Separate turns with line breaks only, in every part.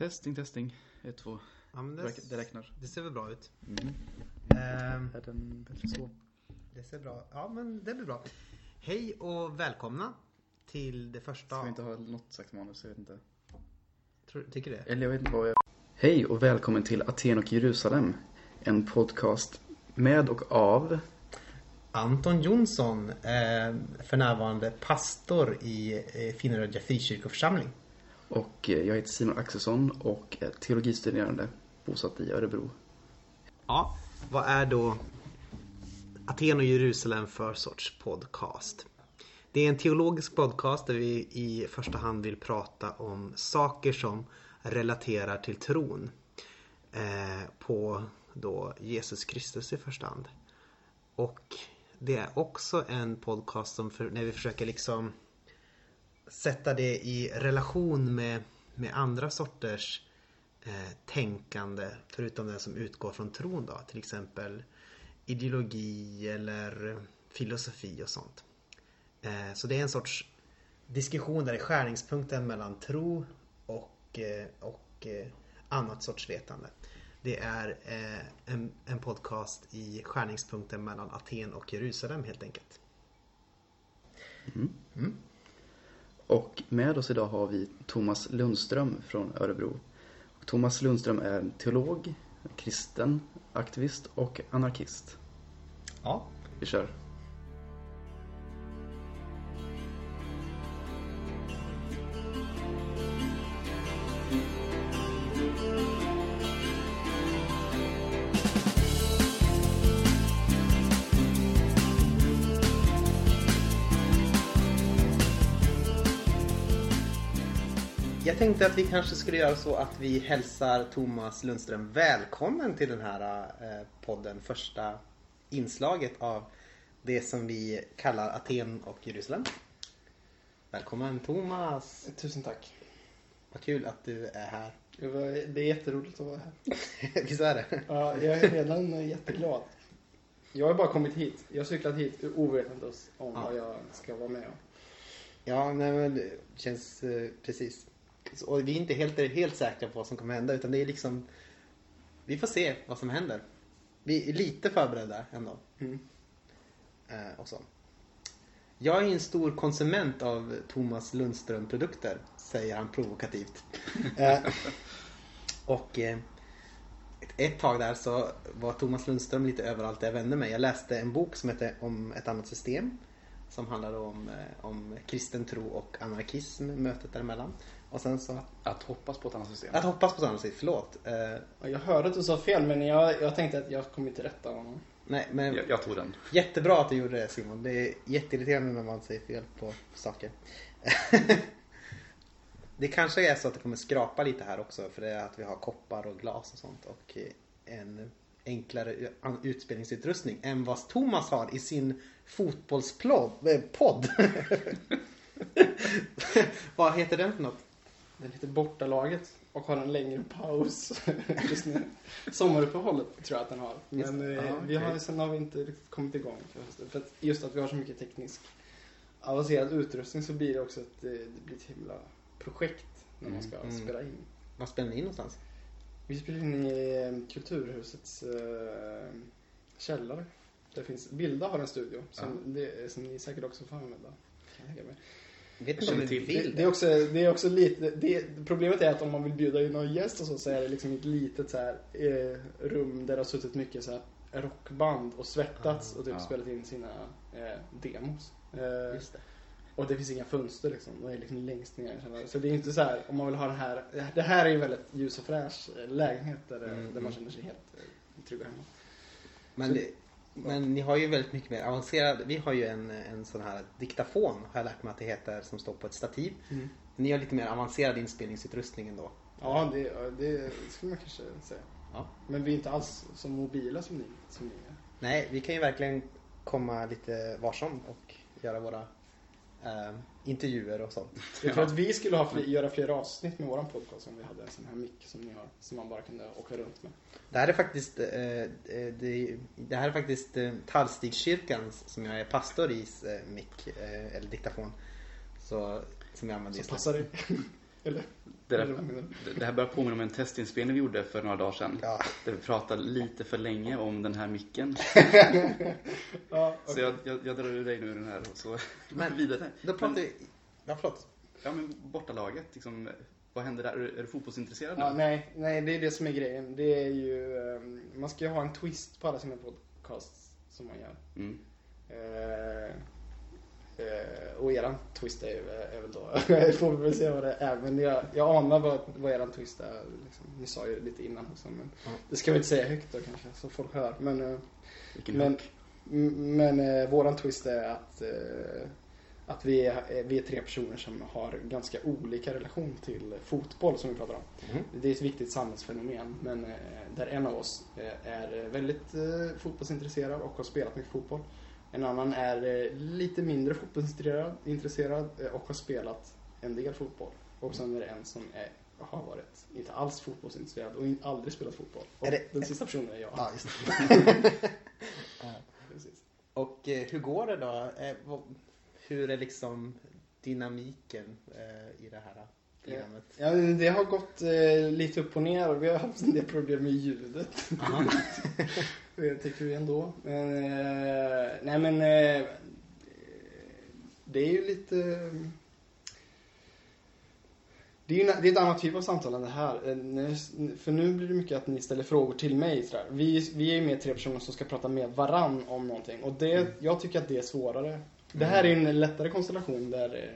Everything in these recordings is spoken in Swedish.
Testing, testing. Ett, två.
Ja, men
Det, räk- det räknar.
det ser väl bra ut.
Mm.
Ehm,
Är den bättre så?
det ser bra Ja, men det blir bra. Hej och välkomna till det första...
Ska vi inte ha något slags manus? Jag vet inte.
Tror, tycker det?
Eller jag vet inte vad jag... Hej och välkommen till Aten och Jerusalem. En podcast med och av...
Anton Jonsson, eh, för närvarande pastor i eh, Finnerödja frikyrkoförsamling.
Och eh, jag heter Simon Axelsson och är teologistuderande bosatt i Örebro.
Ja, vad är då Aten och Jerusalem för sorts podcast? Det är en teologisk podcast där vi i första hand vill prata om saker som relaterar till tron eh, på då Jesus Kristus i första hand. Och det är också en podcast som för, när vi försöker liksom sätta det i relation med, med andra sorters eh, tänkande förutom den som utgår från tron då. Till exempel ideologi eller filosofi och sånt. Eh, så det är en sorts diskussion där det är skärningspunkten mellan tro och, eh, och eh, annat sorts vetande. Det är eh, en, en podcast i skärningspunkten mellan Aten och Jerusalem helt enkelt.
Och med oss idag har vi Thomas Lundström från Örebro. Thomas Lundström är en teolog, kristen, aktivist och anarkist.
Ja.
Vi kör.
Tänkte att vi kanske skulle göra så att vi hälsar Thomas Lundström välkommen till den här eh, podden. Första inslaget av det som vi kallar Aten och Jerusalem. Välkommen Thomas!
Tusen tack.
Vad kul att du är här.
Det, är jätteroligt att vara här.
Visst är det?
Ja, jag är redan jätteglad. Jag har bara kommit hit. Jag har cyklat hit ovetandes om
Ja.
vad jag ska vara med om.
Ja, nej men det känns eh, precis. Och vi är inte helt, helt säkra på vad som kommer hända utan det är liksom Vi får se vad som händer. Vi är lite förberedda ändå.
Mm.
Eh, och så. Jag är en stor konsument av Thomas Lundström produkter, säger han provokativt. eh, och eh, ett, ett tag där så var Thomas Lundström lite överallt där jag vände mig. Jag läste en bok som heter Om ett annat system. Som handlade om, eh, om kristen tro och anarkism, mötet däremellan. Och sen så...
Att hoppas på ett annat system.
Att hoppas på annat sätt, förlåt. Eh,
Ja, Jag hörde att du sa fel men jag, jag tänkte att jag kom inte rätta honom.
nej, men...
Jag, jag tog den.
Jättebra att du gjorde det Simon. Det är jätteirriterande när man säger fel på saker. det kanske är så att det kommer skrapa lite här också för det är att vi har koppar och glas och sånt och en enklare utspelningsutrustning än vad Thomas har i sin fotbollspodd. Podd. vad heter den för något?
Det är lite bortalaget och har en längre paus just nu. Sommaruppehållet tror jag att den har. Men eh,
Ja,
vi har, sen har vi inte riktigt kommit igång. För att just att vi har så mycket teknisk avancerad utrustning så blir det också ett, eh, det blir ett himla projekt när man ska
Mm.
spela in.
Vad spelar ni in någonstans?
Vi spelar in i eh, Kulturhusets eh, källare. Det finns, Bilda har en studio som, det, som ni säkert också får använda. Kan jag tänka mig.
Vet inte om
till.
vill
Det, det, är också, det är också lite, det, problemet är att om man vill bjuda in någon gäst och så, så är det liksom ett litet så här, eh, rum där det har suttit mycket så här rockband och svettats och typ
Ja.
spelat in sina eh, demos. Eh,
Just det.
och det finns inga fönster liksom. Det är liksom längst ner. Så det är inte så här om man vill ha den här. Det här är ju väldigt ljus och fräsch eh, lägenhet där, det-
Mm,
där
mm.
man känner sig helt eh, trygg och hemma.
Men,
Så-
det, men ni har ju väldigt mycket mer avancerad. Vi har ju en, en sån här diktafon har jag lärt mig att det heter som står på ett stativ. Ni har lite mer avancerad inspelningsutrustning ändå.
Ja, det, det skulle man kanske säga.
Ja.
Men vi är inte alls så mobila som ni, som ni är.
Nej, vi kan ju verkligen komma lite varsom och göra våra eh, intervjuer och sånt.
Jag tror att vi skulle ha fler, göra fler avsnitt med våran podcast om vi hade en sån här mick som ni har. Som man bara kunde åka runt med.
Det här är faktiskt, eh, eh, det, det här är faktiskt eh, Tallstigskyrkan som jag är pastor i eh, mick, eh, eller diktafon. Så, som jag använder
Så passar det. Eller?
Det, där, det här börjar påminna om en testinspelning vi gjorde för några dagar sedan.
Ja.
Där vi pratade lite för länge om den här micken.
Ja,
Så jag, jag, jag drar ur dig nu den här och så
Men-
vidare.
Då pratar
Men,
vi... Ja, förlåt.
ja men bortalaget, liksom, vad händer där? Är, du- är du fotbollsintresserad nu?
Ja, nej, nej, det är det som är grejen. Det är ju, ehm, man ska ju ha en twist på alla sina podcasts som man gör.
Mm.
Eh, och eran twist är ju eh, väl då, får vi väl se vad det är. Men jag, jag anar vad, vad eran twist är. Liksom. Ni sa ju lite innan också. Men
Ja.
det ska vi inte säga högt då kanske, så folk hör. Men, eh,
Vilken
men, m- men eh, våran twist är att, eh, att vi, är, eh, vi är tre personer som har ganska olika relation till fotboll som vi pratar om.
Mhm.
Det är ett viktigt samhällsfenomen men eh, där en av oss eh, är väldigt eh, fotbollsintresserad och har spelat mycket fotboll. En annan är eh, lite mindre fotbollsintresserad intresserad, eh, och har spelat en del fotboll. Och sen är det en som är, har varit inte alls fotbollsintresserad och aldrig spelat fotboll. Och
Är det-
den sista personen är jag.
Ja, just.
Precis.
Och eh, hur går det då? Eh, vad, hur är liksom dynamiken eh, i det här programmet?
Ja, det har gått eh, lite upp och ner och vi har haft en del problem med ljudet. det tycker vi ändå. Men, eh, nej men eh, det är ju lite... Det är ju det är ett annat typ av samtal än det här. Eh, För nu blir det mycket att ni ställer frågor till mig. Sådär. Vi, vi är ju mer tre personer som ska prata med varann om någonting. Och det, jag tycker att det är svårare. Det här är en lättare konstellation där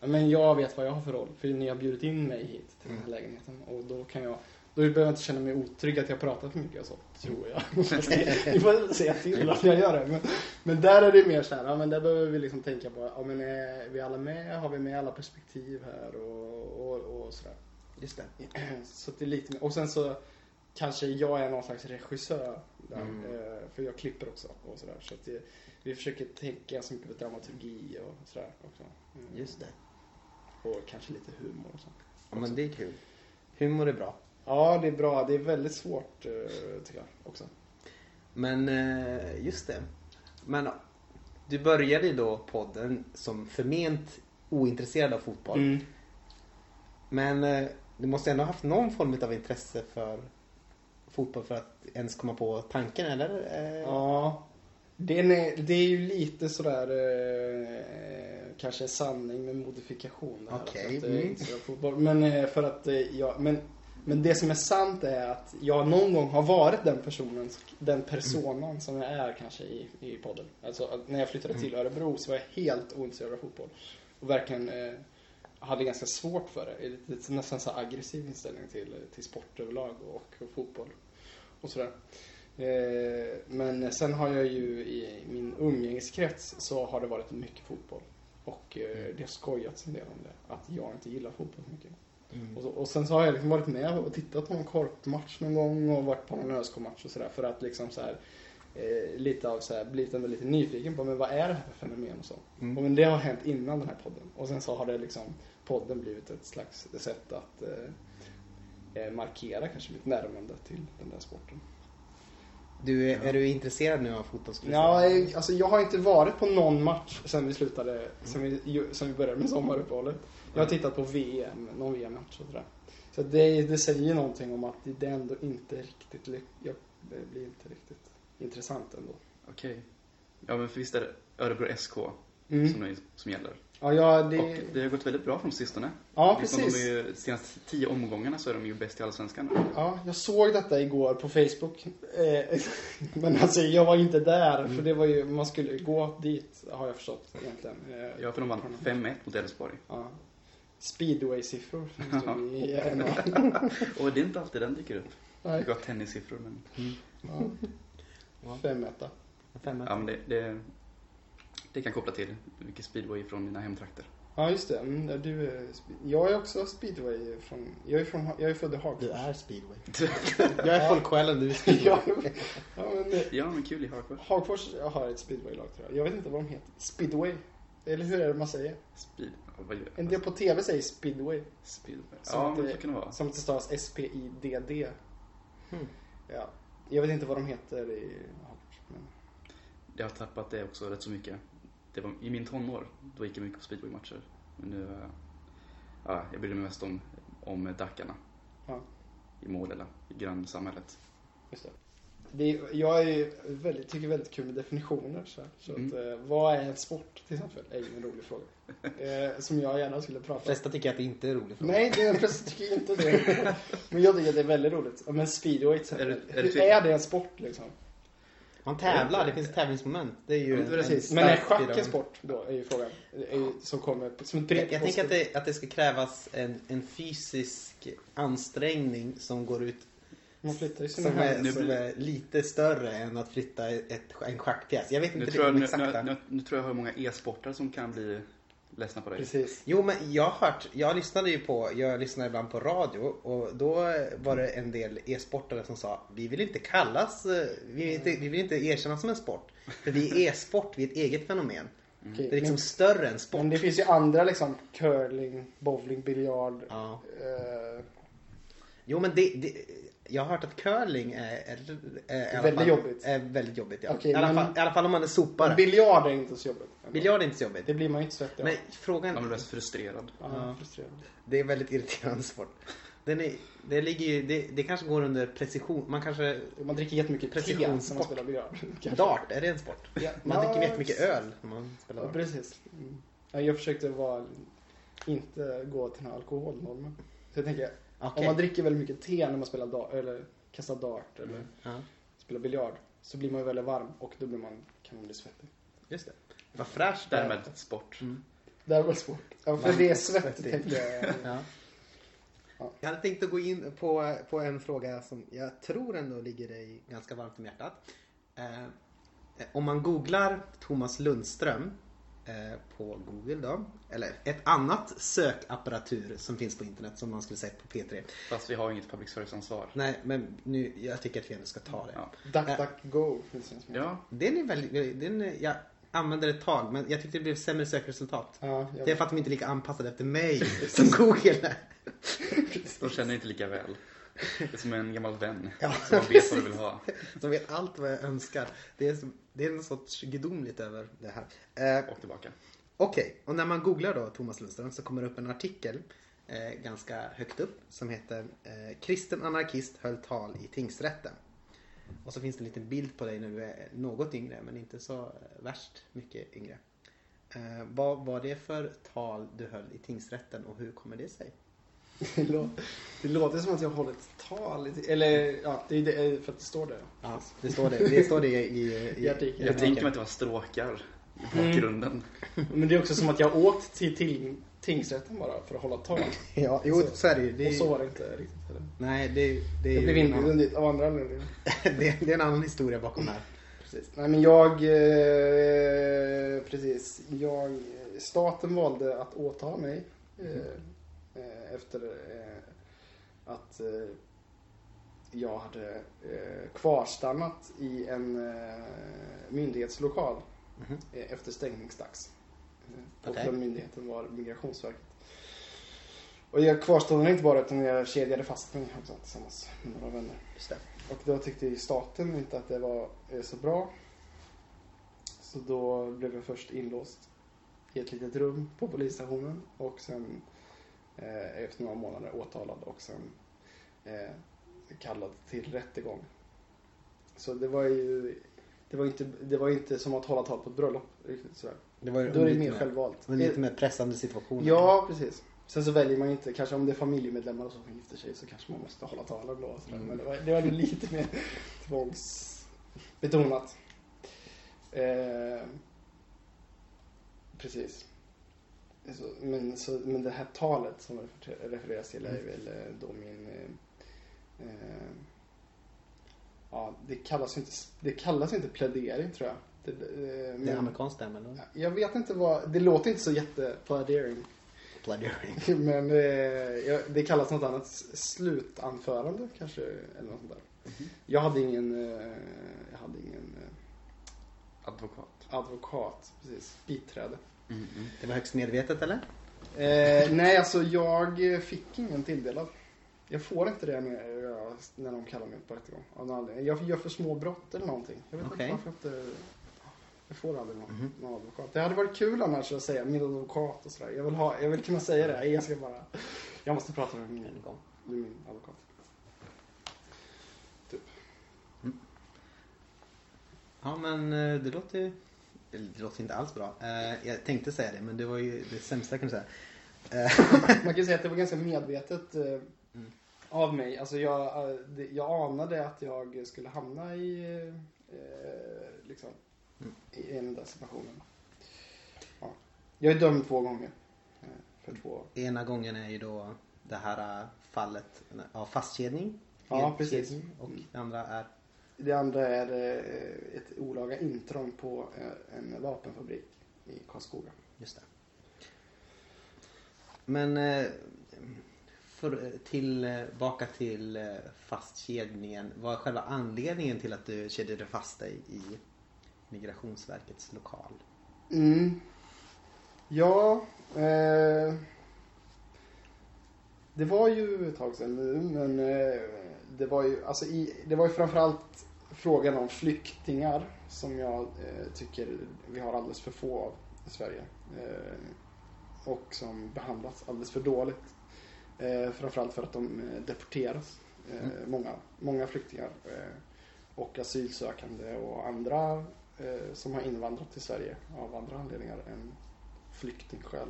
eh, men jag vet vad jag har för roll. För ni har bjudit in mig hit till den här lägenheten. Och då kan jag då behöver jag inte känna mig otrygg att jag pratar för mycket och så, tror jag. Ni får säga till om jag gör det. Men, men där är det mer så här, ja men där behöver vi liksom tänka på, ja men är vi alla med? Har vi med alla perspektiv här? Och, och, och sådär.
Just det.
Så att det är lite mer, och sen så kanske jag är någon slags regissör där,
Mm.
eh, för jag klipper också och sådär. Så att det, vi försöker tänka så mycket på dramaturgi och sådär också. Mm.
Just det.
Och kanske lite humor och sånt.
Ja, men det är kul. Humor är bra.
Ja, det är bra. Det är väldigt svårt eh, tycker jag också.
Men eh, just det. Men du började ju då podden som förment ointresserad av fotboll.
Mm.
Men du måste ändå ha haft någon form av intresse för fotboll för att ens komma på tanken eller? Eh,
Ja. Den är, det är ju lite sådär eh, kanske sanning med modifikation.
Okej,
för att, eh,
mm.
fotboll. Men eh, för att jag, men, men det som är sant är att jag någon gång har varit den personen, den personen som jag är kanske i, i podden. Alltså att när jag flyttade till Örebro så var jag helt ointresserad av fotboll. Och verkligen eh, hade ganska svårt för det. Lite, nästan så aggressiv inställning till, till sport överlag och, och fotboll. Och sådär. Eh, Men sen har jag ju i min umgängeskrets så har det varit mycket fotboll. Och eh, det har skojats en del om det. Att jag inte gillar fotboll så mycket.
Mm.
Och, så, och sen så har jag liksom varit med och tittat på en korpmatch någon gång och varit på en ÖSK-match och sådär. För att liksom så här, eh, lite av så här, blivit ändå lite nyfiken på men vad är det här för fenomen och så.
Mm.
Och men det har hänt innan den här podden. Och sen så har det liksom podden blivit ett slags sätt att eh, eh, markera kanske mitt närmande till den där sporten.
Du, är du intresserad nu av fotboll?
Ja, jag- alltså jag har inte varit på någon match sen vi slutade, sen vi, sen vi började med sommaruppehållet. Jag har tittat på VM, någon VM-match och sådär. Så det, det säger någonting om att det ändå inte riktigt, jag, blir inte riktigt intressant ändå.
Okej. Ja men för visst är det Örebro SK
Mm.
som, som gäller.
Ja, ja, det,
Och det har gått väldigt bra från sistone.
ja
Liksom
precis.
De ju, senaste tio omgångarna så är de ju bäst i Allsvenskan.
Ja, jag såg detta igår på Facebook. Eh, Men alltså jag var inte där, för det var ju, man skulle gå dit har jag förstått egentligen. Eh,
Ja, för de vann 5-1 mot Elfsborg.
Ja. Speedway-siffror
Och det är inte alltid den dyker upp.
Nej.
Vi har tennissiffror men...
Ja. Fem etta.
Fem
Ja men det, det, det kan koppla till mycket speedway från mina hemtrakter.
Ja, just det. Mm, du är, jag är också speedway från, jag är, från, jag är född i Hagfors.
Du är speedway. Jag är folksjälen, du är speedway.
ja, men
Ja men kul i Hagfors.
Hagfors har ett speedwaylag tror jag. Jag vet inte vad de heter. Speedway. Eller hur är det man säger?
Speed...
En del på TV säger speedway.
Speedway.
Som
Ja
det-
så kan det vara.
Som att det stavas S-P-I-D-D.
Hmm.
Ja. Jag vet inte vad de heter i Hagfors. Men...
Jag har tappat det också rätt så mycket. Det var, I min tonår, då gick jag mycket på speedwaymatcher. Men nu, eh, ja, jag bryr mig mest om om Dackarna
Ja,
i Målilla, i grannsamhället.
just det. Det jag är väldigt, tycker väldigt kul med definitioner. Så, så
Mm.
att, eh, vad är en sport till exempel? är ju en rolig fråga. Eh, som jag gärna skulle
De
prata om.
flesta tycker att det inte är roligt. för
Nej, är precis tycker inte det. Men jag tycker att det är väldigt roligt. Men speedway till exempel.
Är det- är det
Hur är det en sport liksom?
Man tävlar, det finns ett tävlingsmoment. Det är ju
Precis.
en
Men är schack en sport då? Är ju frågan. Är ju, som kommer som ett
Jag, jag tänker att det, att det ska krävas en, en fysisk ansträngning som går ut
Man flyttar ju sina
som är.
Nu
som
blir-
är lite större än att flytta ett, en schackpjäs. Jag vet
Nu
inte
tror, jag, nu,
exakta.
nu, nu tror jag hur många e-sportare som kan bli ledsna på dig.
Precis.
Jo men jag har hört, jag lyssnade ju på, jag lyssnar ibland på radio och då var det en del e-sportare som sa vi vill inte kallas, eh, vi vill inte, vi vill inte erkännas som en sport. För vi är e-sport, vi är ett eget fenomen.
Okej,
Det är liksom
men,
större än sport.
men det finns ju andra liksom curling, bowling, biljard.
Ja.
Eh,
Jo men det, det, jag har hört att curling är, är, är,
Väldigt
fall,
jobbigt.
Är väldigt jobbigt ja.
Okej,
I, alla fall, I alla fall om man är sopare.
biljard är inte så jobbigt.
Biljard är inte så jobbigt.
Det blir man ju inte svettig.
Men frågan,
Man blir mest frustrerad.
Ja,
Ja.
frustrerande.
det är väldigt irriterande sport. Den är, det, ligger ju, det, det kanske går under precision, man kanske
Man dricker jättemycket te när man spelar biljard.
Dart, är det en sport?
Ja,
Man
ja,
dricker jättemycket öl när man spelar
Ja,
dart.
precis. Mm. Ja, Jag försökte vara, inte gå till den här alkoholnormen. Så jag tänker,
Okej.
om man dricker väldigt mycket te när man spelar dart, eller kastar dart eller
Ja,
spelar biljard så blir man ju väldigt varm och då blir man, kan man bli svettig.
just det. Vad fräscht.
Därmed sport.
Mm.
Det här var svårt. Ja, för
Man-
det är svettigt. tänkte jag.
Ja.
Ja.
Jag hade tänkt att gå in på, på en fråga som jag tror ändå ligger dig ganska varmt om hjärtat. Eh, om man googlar Thomas Lundström på Google då, eller ett annat sökapparatur som finns på internet som man skulle säga på P3.
Fast vi har inget public service-ansvar.
Nej, men nu, jag tycker att vi ändå ska ta det.
Ja.
Duck, duck, go finns det
ja,
Den är väldigt, den är, jag använde det ett tag men jag tyckte det blev sämre sökresultat.
Ja,
Det är för att de inte är lika anpassade efter mig som Google är.
de känner inte lika väl. Det är som en gammal vän.
Ja,
som man vet vad du vill ha.
De vet allt vad jag önskar. Det är, som, det är en sorts gudomligt över det här. Eh,
Och tillbaka.
Okej, och när man googlar då Thomas Lundström så kommer det upp en artikel eh, ganska högt upp som heter eh, Kristen anarkist höll tal i tingsrätten. Och så finns det en liten bild på dig när du är något yngre men inte så eh, värst mycket yngre. Eh, vad var det för tal du höll i tingsrätten och hur kommer det sig?
Det lå- Det låter som att jag håller ett tal. Eller ja, det är det, för att det står där.
Ja, det står det, det, står det i, i,
I artikeln.
Jag tänker mig att det var stråkar i bakgrunden.
Men det är också som att jag åkt till ting, tingsrätten bara för att hålla tal.
Ja, jo så är det ju. Det är,
Och så var det inte riktigt heller.
Nej, det, det är
Jag blev inbjuden dit av andra anledningar.
det, det är en annan historia bakom det här.
Precis. Nej men jag, eh, precis. Jag, staten valde att åtala mig. Eh, eh, efter eh, att eh, jag hade eh, kvarstannat i en eh, myndighetslokal
Mhm.
eh, efter stängningsdags. Eh. Och den myndigheten var Migrationsverket. Och jag kvarstannade inte bara utan jag kedjade fast mig också tillsammans med några vänner. Och då tyckte ju staten inte att det var eh, så bra. Så då blev jag först inlåst i ett litet rum på polisstationen och sen eh, efter några månader åtalad och sen eh, kallad till rättegång. Så det var ju det var inte, det var inte som att hålla tal på ett bröllop. Sådär.
Det var
Då är det mer självvalt.
Det var en lite mer pressande situation.
Ja, precis. Sen så väljer man inte, kanske om det är familjemedlemmar och så som gifter sig så kanske man måste hålla då. och sådär.
Mm.
Men det var, det var lite mer tvångsbetonat. Eh, precis. Så, men, så, men det här talet som det refereras till är väl eh, då min... Eh, eh, ja, det kallas inte, det kallas inte plädering tror jag. Det, eh,
Det är amerikanskt stämmer eller?
jag vet inte vad, det låter inte så jätteplädering.
Plädering.
Men eh, det kallas något annat. Slutanförande kanske, eller något sånt där. Jag hade ingen, eh, jag hade ingen eh,
Advokat.
advokat, precis, biträde.
Mm, mm.
Det var högst medvetet eller?
Eh, nej, alltså jag fick ingen tilldelad. Jag får inte det när, jag, när de kallar mig på rättegång. Av någon anledning. Jag gör för små brott eller någonting. Jag vet
Okej.
inte varför jag inte... Jag får aldrig någon,
Mhm.
någon advokat. Det hade varit kul annars att säga min advokat och sådär. Jag vill, ha, jag vill kunna säga det. Jag ska bara Jag måste prata med min, med min advokat.
Ja men eh, det låter eller, det låter inte alls bra. Eh, Jag tänkte säga det men det var ju det sämsta jag kunde säga. Eh,
Man kan säga att det var ganska medvetet eh,
Mm.
av mig. Alltså jag, jag anade att jag skulle hamna i, liksom,
Mm.
i en där situationen. Ja. Jag är dömd två gånger. För två.
Ena gången är ju då det här fallet av fastkedjning.
Ja, precis.
Och det andra är
Det andra är eh, ett olaga intrång på eh, en vapenfabrik i Karlskoga.
Just det. Men eh, för, tillbaka till fastkedjningen. Vad är själva anledningen till att du kedjade fast dig i Migrationsverkets lokal?
Mm. Ja, eh, det var ju ett tag sedan nu, men eh, det var ju, alltså i, det var ju framförallt frågan om flyktingar som jag eh, tycker vi har alldeles för få av i Sverige. Eh, och som behandlas alldeles för dåligt. Eh, framförallt för att de eh, deporteras. Eh,
Mm.
många, många flyktingar. Eh, och asylsökande och andra som har invandrat till Sverige av andra anledningar än flyktingskäl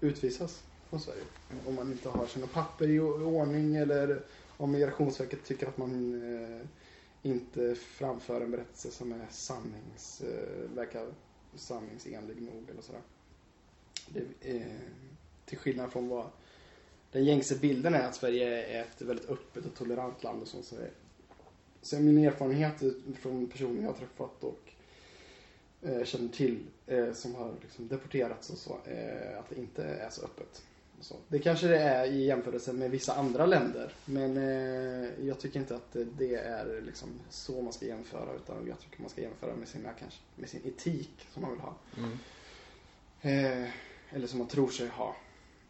utvisas från Sverige. Om man inte har sina papper i ordning eller om Migrationsverket tycker att man eh, inte framför en berättelse som är sannings, eh, verkar sanningsenlig nog eller sådär. Det, eh, till skillnad från vad den gängse bilden är att Sverige är ett väldigt öppet och tolerant land och så. så är, så är min erfarenhet från personer jag har träffat och eh, känner till eh, som har liksom deporterats och så, eh, att det inte är så öppet. Så. Det kanske det är i jämförelse med vissa andra länder. Men eh, jag tycker inte att det- är liksom så man ska jämföra. Utan jag tycker man ska jämföra med, sina, kanske, med sin etik som man vill ha. Eh, eller som man tror sig ha.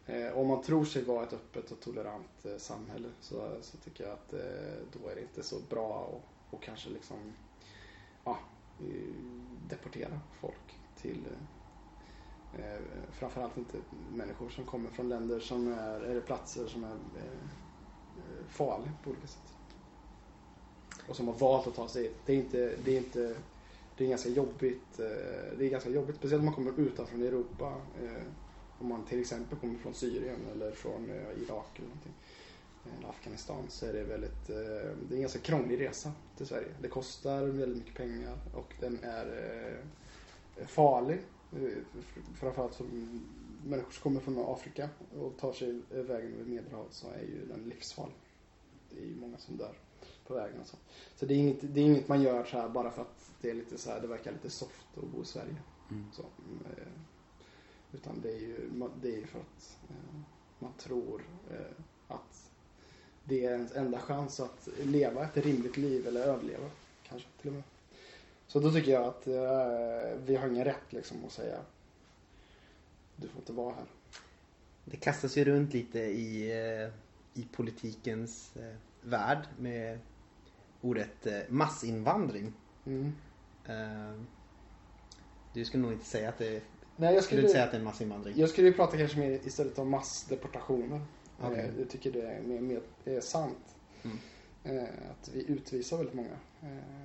Eh, om man tror sig vara ett öppet och tolerant eh, samhälle så, så tycker jag att eh, då är det inte så bra och, och kanske liksom ja, eh, deportera folk till eh, framförallt inte människor som kommer från länder som är, eller platser som är eh, eh, farliga på olika sätt. Och som har valt att ta sig hit. Det är inte, det är inte det är ganska jobbigt. eh, Det är ganska jobbigt, speciellt om man kommer utanför Europa. eh, Om man till exempel kommer från Syrien eller från eh, Irak eller någonting. Eller Afghanistan så är det väldigt, eh, det är en ganska krånglig resa till Sverige. Det kostar väldigt mycket pengar och den är eh, farlig. Eh, Framförallt för människor som kommer från Afrika och tar sig vägen över Medelhavet så är ju den livsfarlig. Det är ju många som dör på vägen och så. Så det är inget, det är inget man gör så här bara för att det är lite så här, det verkar lite soft att bo i Sverige.
Mm.
Så, eh, utan det är ju det är för att eh, man tror att det är ens enda chans att leva ett rimligt liv eller överleva. Kanske till och med. Så då tycker jag att eh, vi har ingen rätt liksom att säga du får inte vara här.
Det kastas ju runt lite i, eh, i politikens eh, värld med ordet eh, massinvandring.
Mm.
Eh, Du skulle nog inte säga att det
Nej, jag
skulle inte säga
skulle,
att det är en massinvandring.
jag skulle ju prata kanske mer istället om massdeportationer. Eh, Jag tycker det är mer, mer är sant.
Mm.
Att vi utvisar väldigt många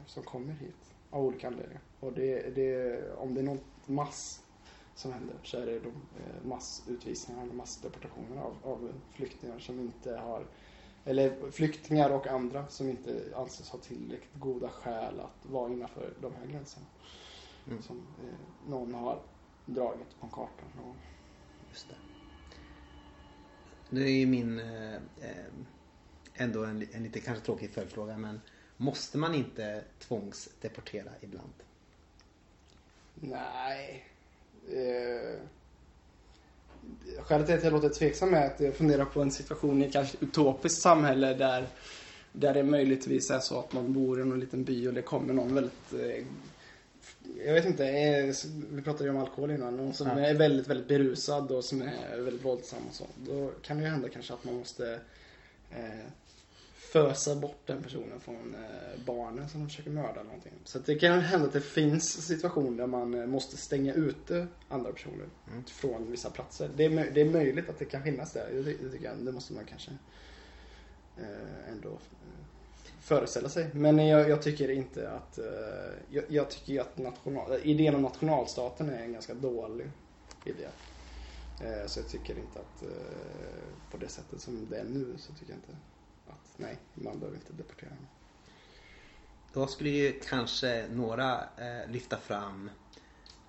som kommer hit av olika anledningar. Och det, det, om det är något mass som händer så är det de eh, massutvisningarna eller massdeportationerna av, av flyktingar som inte har eller flyktingar och andra som inte anses ha tillräckligt goda skäl att vara innanför de här gränserna.
Mm.
Som eh, någon har dragit på kartan. Och,
Just det. Nu är ju min eh, eh, ändå en, en lite kanske tråkig följdfråga men måste man inte tvångsdeportera ibland?
Nej. Eh, skälet till att jag låter tveksam är att jag funderar på en situation i ett kanske utopiskt samhälle där, där det möjligtvis är så att man bor i någon liten by och det kommer någon väldigt eh, jag vet inte, eh, vi pratade ju om alkohol innan. Någon som är väldigt, väldigt berusad och som är väldigt våldsam och så. Då kan det ju hända kanske att man måste eh, fösa bort den personen från eh, barnen som de försöker mörda eller någonting. Så det kan hända att det finns situationer där man eh, måste stänga ute andra personer
Mm.
från vissa platser. Det är, det är möjligt att det kan finnas där. Det, det tycker jag. Det måste man kanske eh, ändå föreställa sig. Men jag, jag tycker inte att... Jag, jag tycker att national, idén om nationalstaten är en ganska dålig idé. Så jag tycker inte att på det sättet som det är nu så tycker jag inte nej, man behöver inte deportera någon.
Då skulle ju kanske några eh, lyfta fram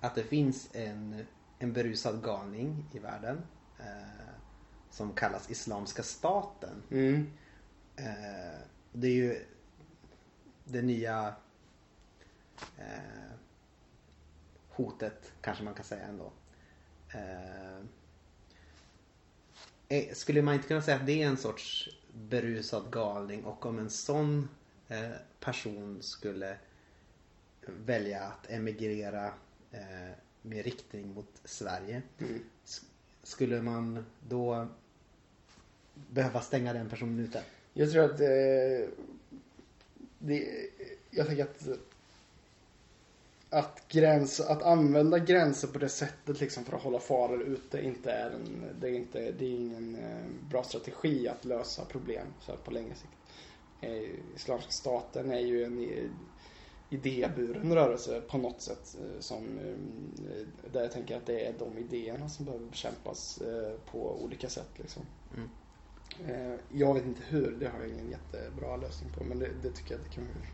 att det finns en, en berusad galning i världen eh, som kallas Islamiska staten.
Mm.
Eh, det är ju det nya eh, hotet kanske man kan säga ändå. Eh, eh, skulle man inte kunna säga att det är en sorts berusad galning och om en sån eh, person skulle välja att emigrera eh, med riktning mot Sverige.
Mm.
Skulle man då behöva stänga den personen ute?
Jag tror att eh, det, jag tänker att att, gräns, att använda gränser på det sättet liksom för att hålla faror ute inte är en, det är inte, det är ingen eh, bra strategi att lösa problem så på längre sikt. Eh, Islamiska staten är ju en eh, idéburen rörelse på något sätt som där jag tänker att det är de idéerna som behöver bekämpas på olika sätt liksom.
Mm.
Jag vet inte hur, det har jag ingen jättebra lösning på men det, det tycker jag att det kan vi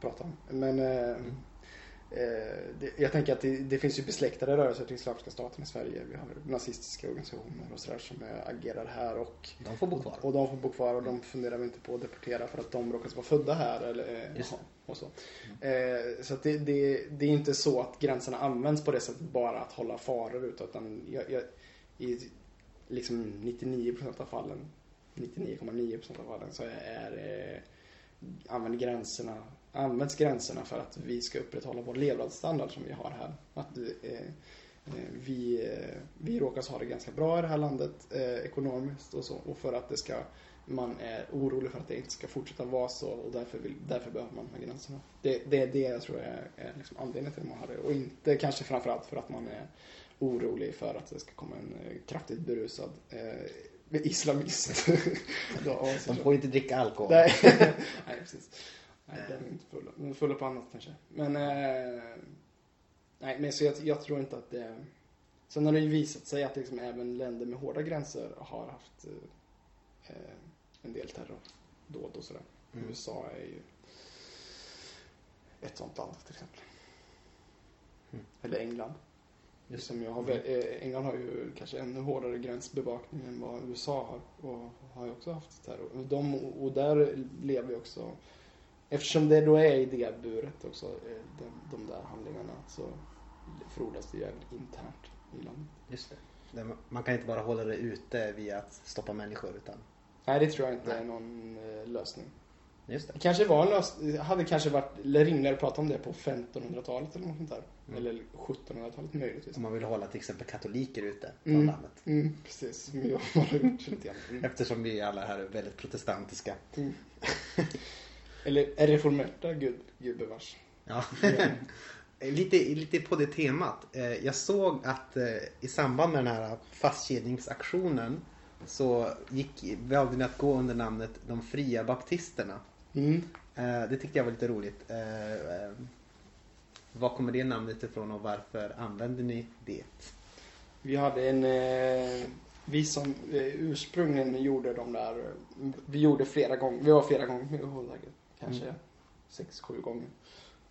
prata om. Men eh, det, jag tänker att det, det finns ju besläktade rörelser till Islamiska staten i Sverige. Vi har nazistiska organisationer och sådär som eh, agerar här och,
De får bo kvar.
och de får bo kvar och de funderar vi inte på att deportera för att de råkar vara födda här eller eh, och så. Eh, så det, det, det är inte så att gränserna används på det sättet bara att hålla faror ute utan jag, jag, i liksom 99% av fallen 99,9% av fallen så är eh, använder gränserna används gränserna för att vi ska upprätthålla vår levnadsstandard som vi har här. Att eh, eh, vi, eh, vi råkar ha det ganska bra i det här landet eh, ekonomiskt och så och för att det ska man är orolig för att det inte ska fortsätta vara så och därför, vill, därför behöver man de här gränserna. Det, det är det jag tror är, är liksom anledningen till att man har det och inte kanske framförallt för att man är orolig för att det ska komma en eh, kraftigt berusad eh, islamist.
De får inte dricka alkohol.
Nej, nej precis. Nej, de är inte fulla. De är fulla på annat kanske. Men, eh, nej, men så jag, jag tror inte att det... Sen har det ju visat sig att liksom även länder med hårda gränser har haft eh, en del terrordåd och sådär.
Mm.
USA är ju ett sånt land till exempel.
Mm.
Eller England.
Just
Som jag har, väl- eh, England har ju kanske ännu hårdare gränsbevakning än vad USA har. Och har ju också haft terror. De, och där lever ju också Eftersom det då är idéburet också, eh, de, de där handlingarna, så frodas det jävligt internt i landet.
Just det. Det- Man kan inte bara hålla det ute via att stoppa människor utan
Nej, det tror jag inte
Nej.
är någon eh, lösning.
Just det.
Det kanske var en lösning, hade kanske varit rimligare att prata om det på 1500-talet eller något sånt där.
Mm.
Eller 1700-talet möjligtvis.
Om man vill hålla till exempel katoliker ute från
Mm.
landet.
Mm, precis, som jag har gjort lite grann.
Eftersom vi alla här är väldigt protestantiska.
Mm. Eller är reformerta, gud, gubevars.
Ja. lite, lite på det temat. Eh, Jag såg att eh, i samband med den här fastkedjningsaktionen så gick, valde ni att gå under namnet De fria baptisterna.
Mm.
Eh, Det tyckte jag var lite roligt. Var kommer det namnet ifrån och varför använder ni det?
Vi hade en, vi som ursprungligen gjorde de där, vi gjorde flera gånger, vi var flera gånger med. Kanske
Mm.
sex, sju gånger.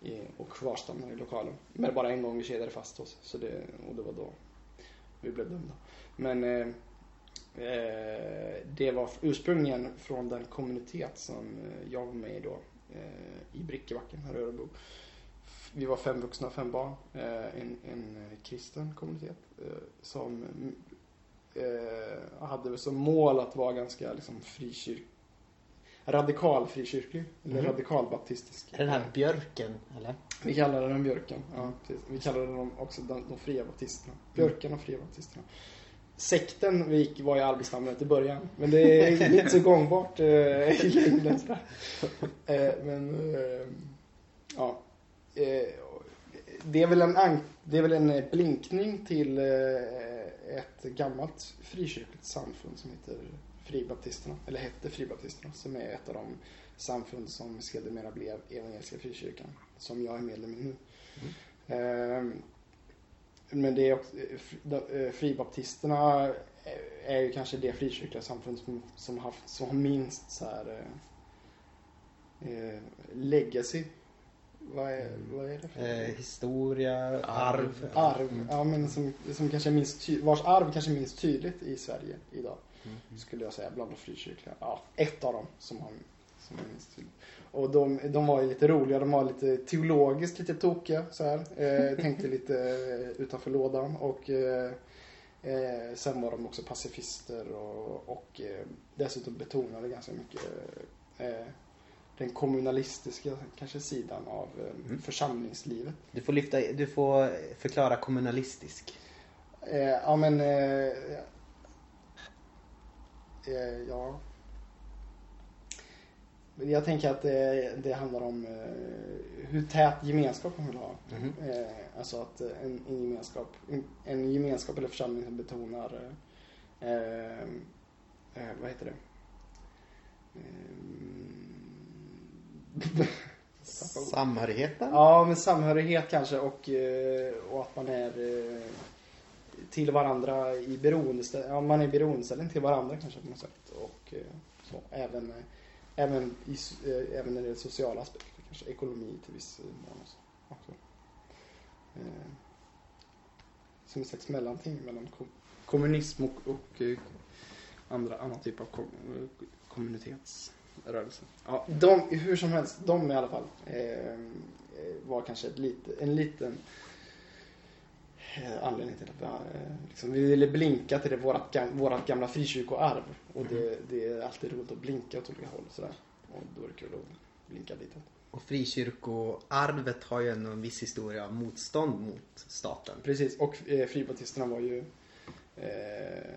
I, och kvarstannade i lokalen. Men bara en gång vi kedjade fast oss. Så det, och det var då vi blev dömda. Men eh, eh, det var ursprungligen från den kommunitet som eh, jag var med i då. Eh, I Brickebacken här i Örebro. Vi var fem vuxna och fem barn. Eh, en, en kristen kommunitet. Som eh, hade som mål att vara ganska liksom, frikyrk radikal frikyrklig. Eller radikalbaptistisk.
Är det den här björken eller?
Vi kallar den björken. Ja, precis. Vi kallar den också de, de fria baptisterna. Björken och fria baptisterna. sekten vi gick var ju arbetsnamnet i början. Men det är inte så gångbart eh, i längden. Eh, men eh, ja. Eh, det är väl en, det är väl en eh, blinkning till eh, ett gammalt frikyrkligt samfund som heter Fribaptisterna, eller hette Fribaptisterna, som är ett av de samfund som sedermera blev Evangeliska Frikyrkan, som jag är medlem i nu. Eh, men det är också, eh, Fribaptisterna är ju kanske det frikyrkliga samfund som, som, haft, som har minst så här eh, eh, legacy. Vad är, vad är det för?
Eh, historia, arv.
Arv, ja men som, som kanske är minst ty- vars arv kanske är minst tydligt i Sverige idag. Skulle jag säga, bland de frikyrkliga. Ja, ett av dem som har som är minst tydligt. Och de, de var ju lite roliga, de var lite teologiskt lite tokiga så här. Eh, tänkte lite eh, utanför lådan och eh, eh, sen var de också pacifister och, och eh, dessutom betonade ganska mycket eh, den kommunalistiska kanske sidan av eh, församlingslivet.
Du får, lyfta, du får förklara kommunalistisk.
Ja men... Eh, eh, ja. Men Jag tänker att det, det handlar om eh, hur tät gemenskap man vill ha.
Mhm.
Eh, alltså att eh, en, en gemenskap, en, en gemenskap eller församling som betonar eh, eh, eh, vad heter det? Eh,
Samhörigheten?
Ja, men samhörighet kanske och, eh, och att man är eh, till varandra i beroendeställning. Ja, man är i beroendeställning till varandra kanske på något sätt. Och eh, så. Även, eh, även, i, eh, även när det gäller sociala aspekter, kanske ekonomi till viss mån och så. också. Eh, Som en slags mellanting mellan kom, kommunism och, och andra, annan typ av kom, kommunitetsrörelse. Ja, de, hur som helst, de i alla fall eh, var kanske ett lite, en liten anledning till att vi, eh, liksom, vi ville blinka till det, vårat, vårat gamla frikyrkoarv. Och det, det är alltid roligt att blinka åt olika håll sådär. Och då är det kul att blinka ditåt.
Och frikyrkoarvet har ju ändå en viss historia av motstånd mot staten.
Precis, och eh, fribaptisterna var ju eh,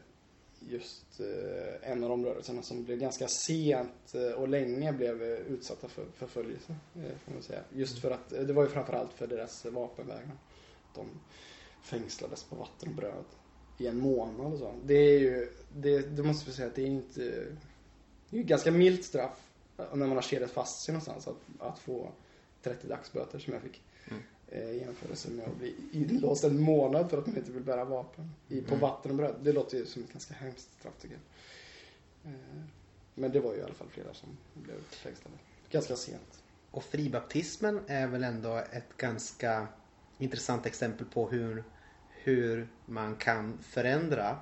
just eh, en av de rörelserna som blev ganska sent eh, och länge blev eh, utsatta för förföljelse. Eh, får man säga. Just för att, eh, det var ju framförallt för deras vapenvägran. De fängslades på vatten och bröd i en månad och så. Det är ju, det, det måste vi säga att det är inte, det är ju ganska milt straff eh, när man har kedjat fast sig någonstans att, att få 30 dagsböter som jag fick. Eh, I jämförelse med att bli inlåst en månad för att man inte vill bära vapen i, på
Mm.
vatten och bröd. Det låter ju som ett ganska hemskt straff tycker jag. Eh, Men det var ju i alla fall flera som blev fängslade. Ganska sent.
Och fribaptismen är väl ändå ett ganska intressant exempel på hur, hur man kan förändra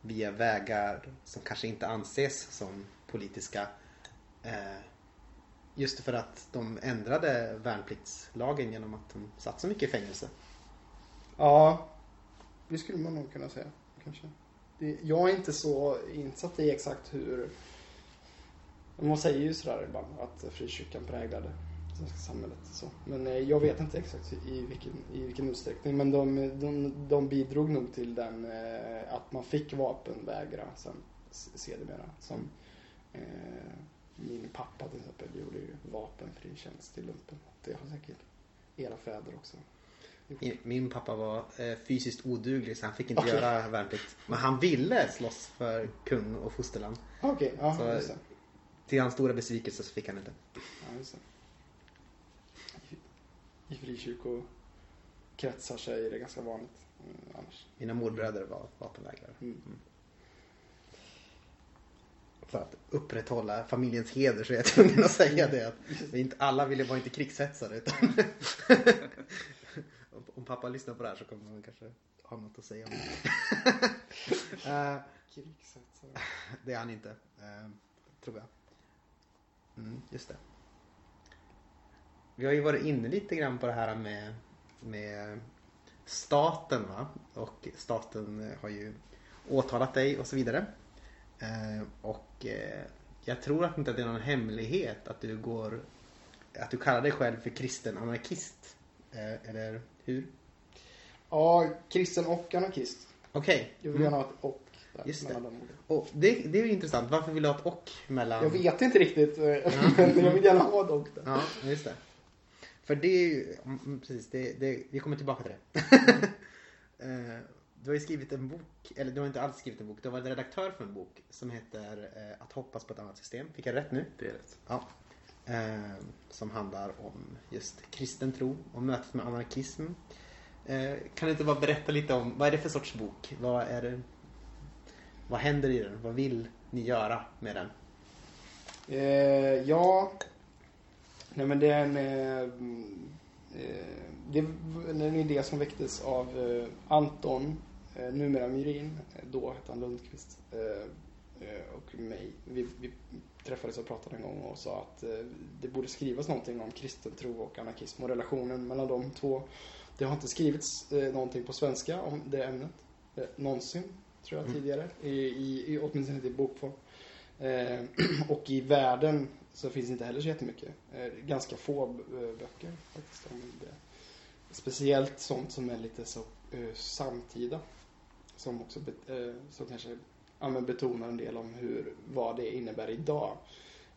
via vägar som kanske inte anses som politiska. Eh, just för att de ändrade värnpliktslagen genom att de satt så mycket i fängelse.
Ja, det skulle man nog kunna säga. Kanske. Det, jag är inte så insatt i exakt hur... Man säger ju sådär ibland att frikyrkan präglade samhället. Så. Men eh, jag vet inte exakt i vilken, i vilken utsträckning. Men de, de, de bidrog nog till den eh, att man fick vapenvägra sen sedermera. Som eh, min pappa till exempel gjorde ju vapenfri tjänst i lumpen. Det har säkert era fäder också.
Min pappa var eh, fysiskt oduglig så han fick inte
Okej.
göra värnplikt. Men han ville slåss för kung och fosterland.
Okej, ja, just det.
Till hans stora besvikelse så fick han inte.
Ja. I- frikyrkokretsar så är det ganska vanligt mm, annars.
Mina morbröder var vapenvägrare.
Mm.
För att upprätthålla familjens heder så är jag tvungen att säga det. Att vi inte, alla ville vara inte krigshetsare. Utan Om- Om pappa lyssnar på det här så kommer han kanske ha något att säga om det. Eh,
Krigshetsare.
det är han inte. eh, tror jag. Mm, just det. Vi har ju varit inne lite grann på det här med, med staten va? Och staten har ju åtalat dig och så vidare. Eh, och eh, jag tror att inte att det är någon hemlighet att du går att du kallar dig själv för kristen anarkist. Eh, eller hur?
Ja, kristen och anarkist.
Okej.
Jag vill gärna ha ett och Där,
Just det. Och det, det är ju intressant. Varför vill du ha ett och mellan...
Jag vet inte riktigt, men jag vill gärna ha ett och där.
Ja, just det. För det är ju, mm, mm, precis, det, det, vi kommer tillbaka till det. Eh, du har ju skrivit en bok, eller du har inte alls skrivit en bok, du har varit redaktör för en bok som heter eh, Att hoppas på ett annat system. Fick jag rätt nu?
Det är rätt.
Ja. Eh, som handlar om just kristen tro och mötet med anarkism. Kan du inte bara berätta lite om, vad är det för sorts bok? Vad är det, vad händer i den? Vad vill ni göra med den?
Eh, ja, nej men det är en, eh, eh, det är en idé som väcktes av eh, Anton, eh, numera Myrin, då hette han Lundqvist, och mig. Vi, vi träffades och pratade en gång och sa att det borde skrivas någonting om kristen tro och anarkism och relationen mellan de två. Det har inte skrivits eh, någonting på svenska om det ämnet, eh, någonsin, tror jag,
Mm.
tidigare, i, i, i, åtminstone inte i bokform. Eh, och i världen så finns det inte heller så jättemycket. Eh, ganska få eh, böcker faktiskt om det. Speciellt sånt som är lite så samtida. Som också som kanske ja, betonar en del om hur, vad det innebär idag.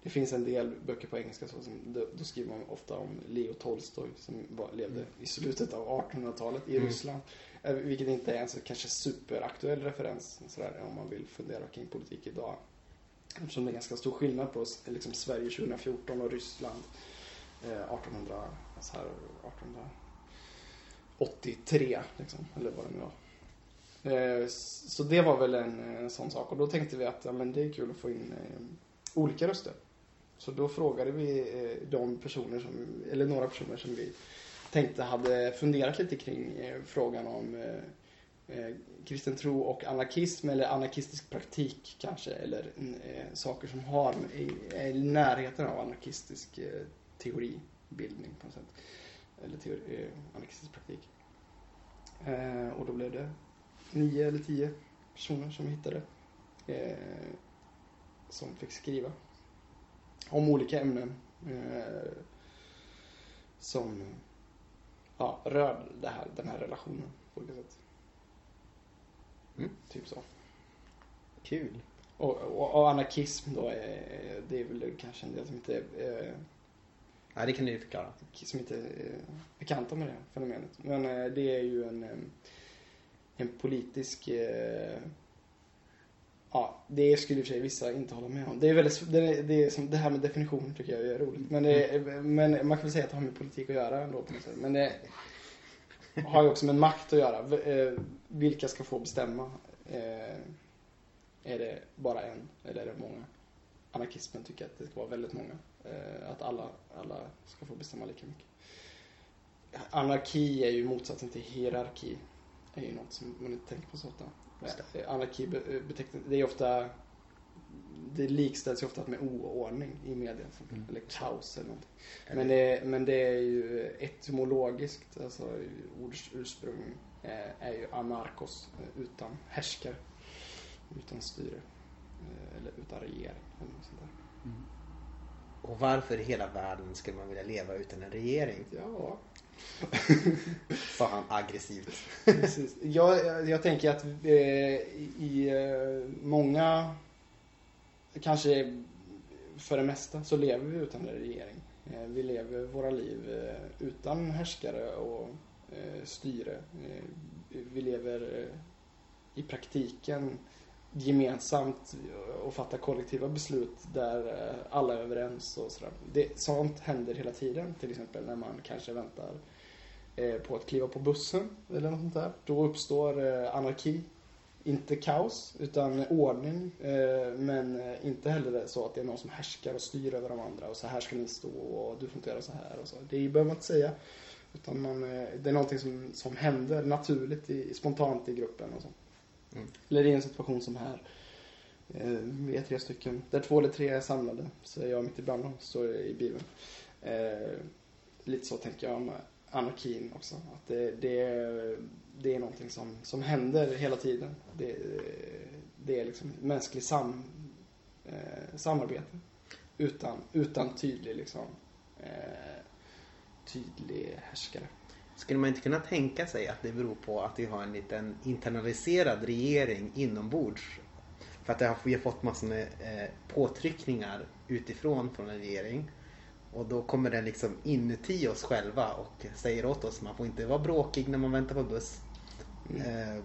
Det finns en del böcker på engelska så som, då, då skriver man ofta om Leo Tolstoj som var, levde i slutet av 1800-talet i
Mm.
Ryssland. Vilket inte är en så kanske superaktuell referens sådär, om man vill fundera kring politik idag. Eftersom det är ganska stor skillnad på liksom, Sverige 2014 och Ryssland eh, 1800, så här, 1883 liksom, eller vad det nu var. Eh, så det var väl en, en sån sak och då tänkte vi att ja, men det är kul att få in eh, olika röster. Så då frågade vi eh, de personer som, eller några personer som vi tänkte hade funderat lite kring eh, frågan om eh, eh, kristen tro och anarkism eller anarkistisk praktik kanske eller eh, saker som har i, i närheten av anarkistisk eh, teoribildning på något sätt. Eller teori, eh, anarkistisk praktik. Eh, och då blev det nio eller tio personer som vi hittade eh, som fick skriva om olika ämnen eh, som ja, rör det här, den här relationen på olika sätt.
Mm.
Typ så.
Kul.
Och, och, och anarkism då, är, det är väl kanske en del som inte eh,
Ja, det kan du ju förklara.
som inte är bekanta med det fenomenet. Men eh, det är ju en, en politisk eh, Ja, det skulle i och för sig vissa inte hålla med om. Det är väldigt, det, är, det, är som, det här med definitioner tycker jag är roligt. Men, är- men man kan väl säga att det har med politik att göra ändå på något sätt. Men det har ju också med makt att göra. Eh, Vilka ska få bestämma? Eh, Är det bara en eller är det många? Anarkismen tycker att det ska vara väldigt många. Eh, Att alla, alla ska få bestämma lika mycket. Anarki är ju motsatsen till hierarki. Det är ju något som man inte tänker på så ofta. Anarki be- betecknar, det är ofta det likställs ju ofta med oordning i media.
Mm.
Eller kaos eller någonting. Men det, men det är ju etymologiskt, alltså ordets ursprung eh, är ju anarkos, eh, utan härskare. Utan styre. eh, Eller utan regering. Eller något sånt där.
Och varför i hela världen skulle man vilja leva utan en regering?
Ja,
Sa han aggressivt.
precis. Jag, jag tänker att eh, i eh, många, kanske för det mesta, så lever vi utan en regering. Eh, vi lever våra liv eh, utan härskare och eh, styre. Vi lever i praktiken gemensamt och fattar kollektiva beslut där alla är överens och sådär. Det, sånt händer hela tiden. Till exempel när man kanske väntar på att kliva på bussen eller något sånt där. Då uppstår anarki. Inte kaos, utan ordning. Eh, men eh, inte heller så att det är någon som härskar och styr över de andra och så här ska ni stå och du får inte göra så här och så. Det behöver man inte säga. Utan man, eh, det är någonting som, som händer naturligt, i, spontant i gruppen och så.
Mm.
Eller i en situation som här. Vi är tre stycken. Där två eller tre är samlade så är jag mitt ibland dem, står i Bibeln. Eh, lite så tänker jag om anarkin också. Att det, det, det är någonting som, som händer hela tiden. Det, det är liksom mänskligt sam, eh, samarbete. Utan, utan tydlig liksom, eh, tydlig härskare.
Skulle man inte kunna tänka sig att det beror på att vi har en liten internaliserad regering inombords? För att har, vi har fått massor med eh, påtryckningar utifrån från en regering. Och då kommer den liksom inuti oss själva och säger åt oss man får inte vara bråkig när man väntar på buss. Eh,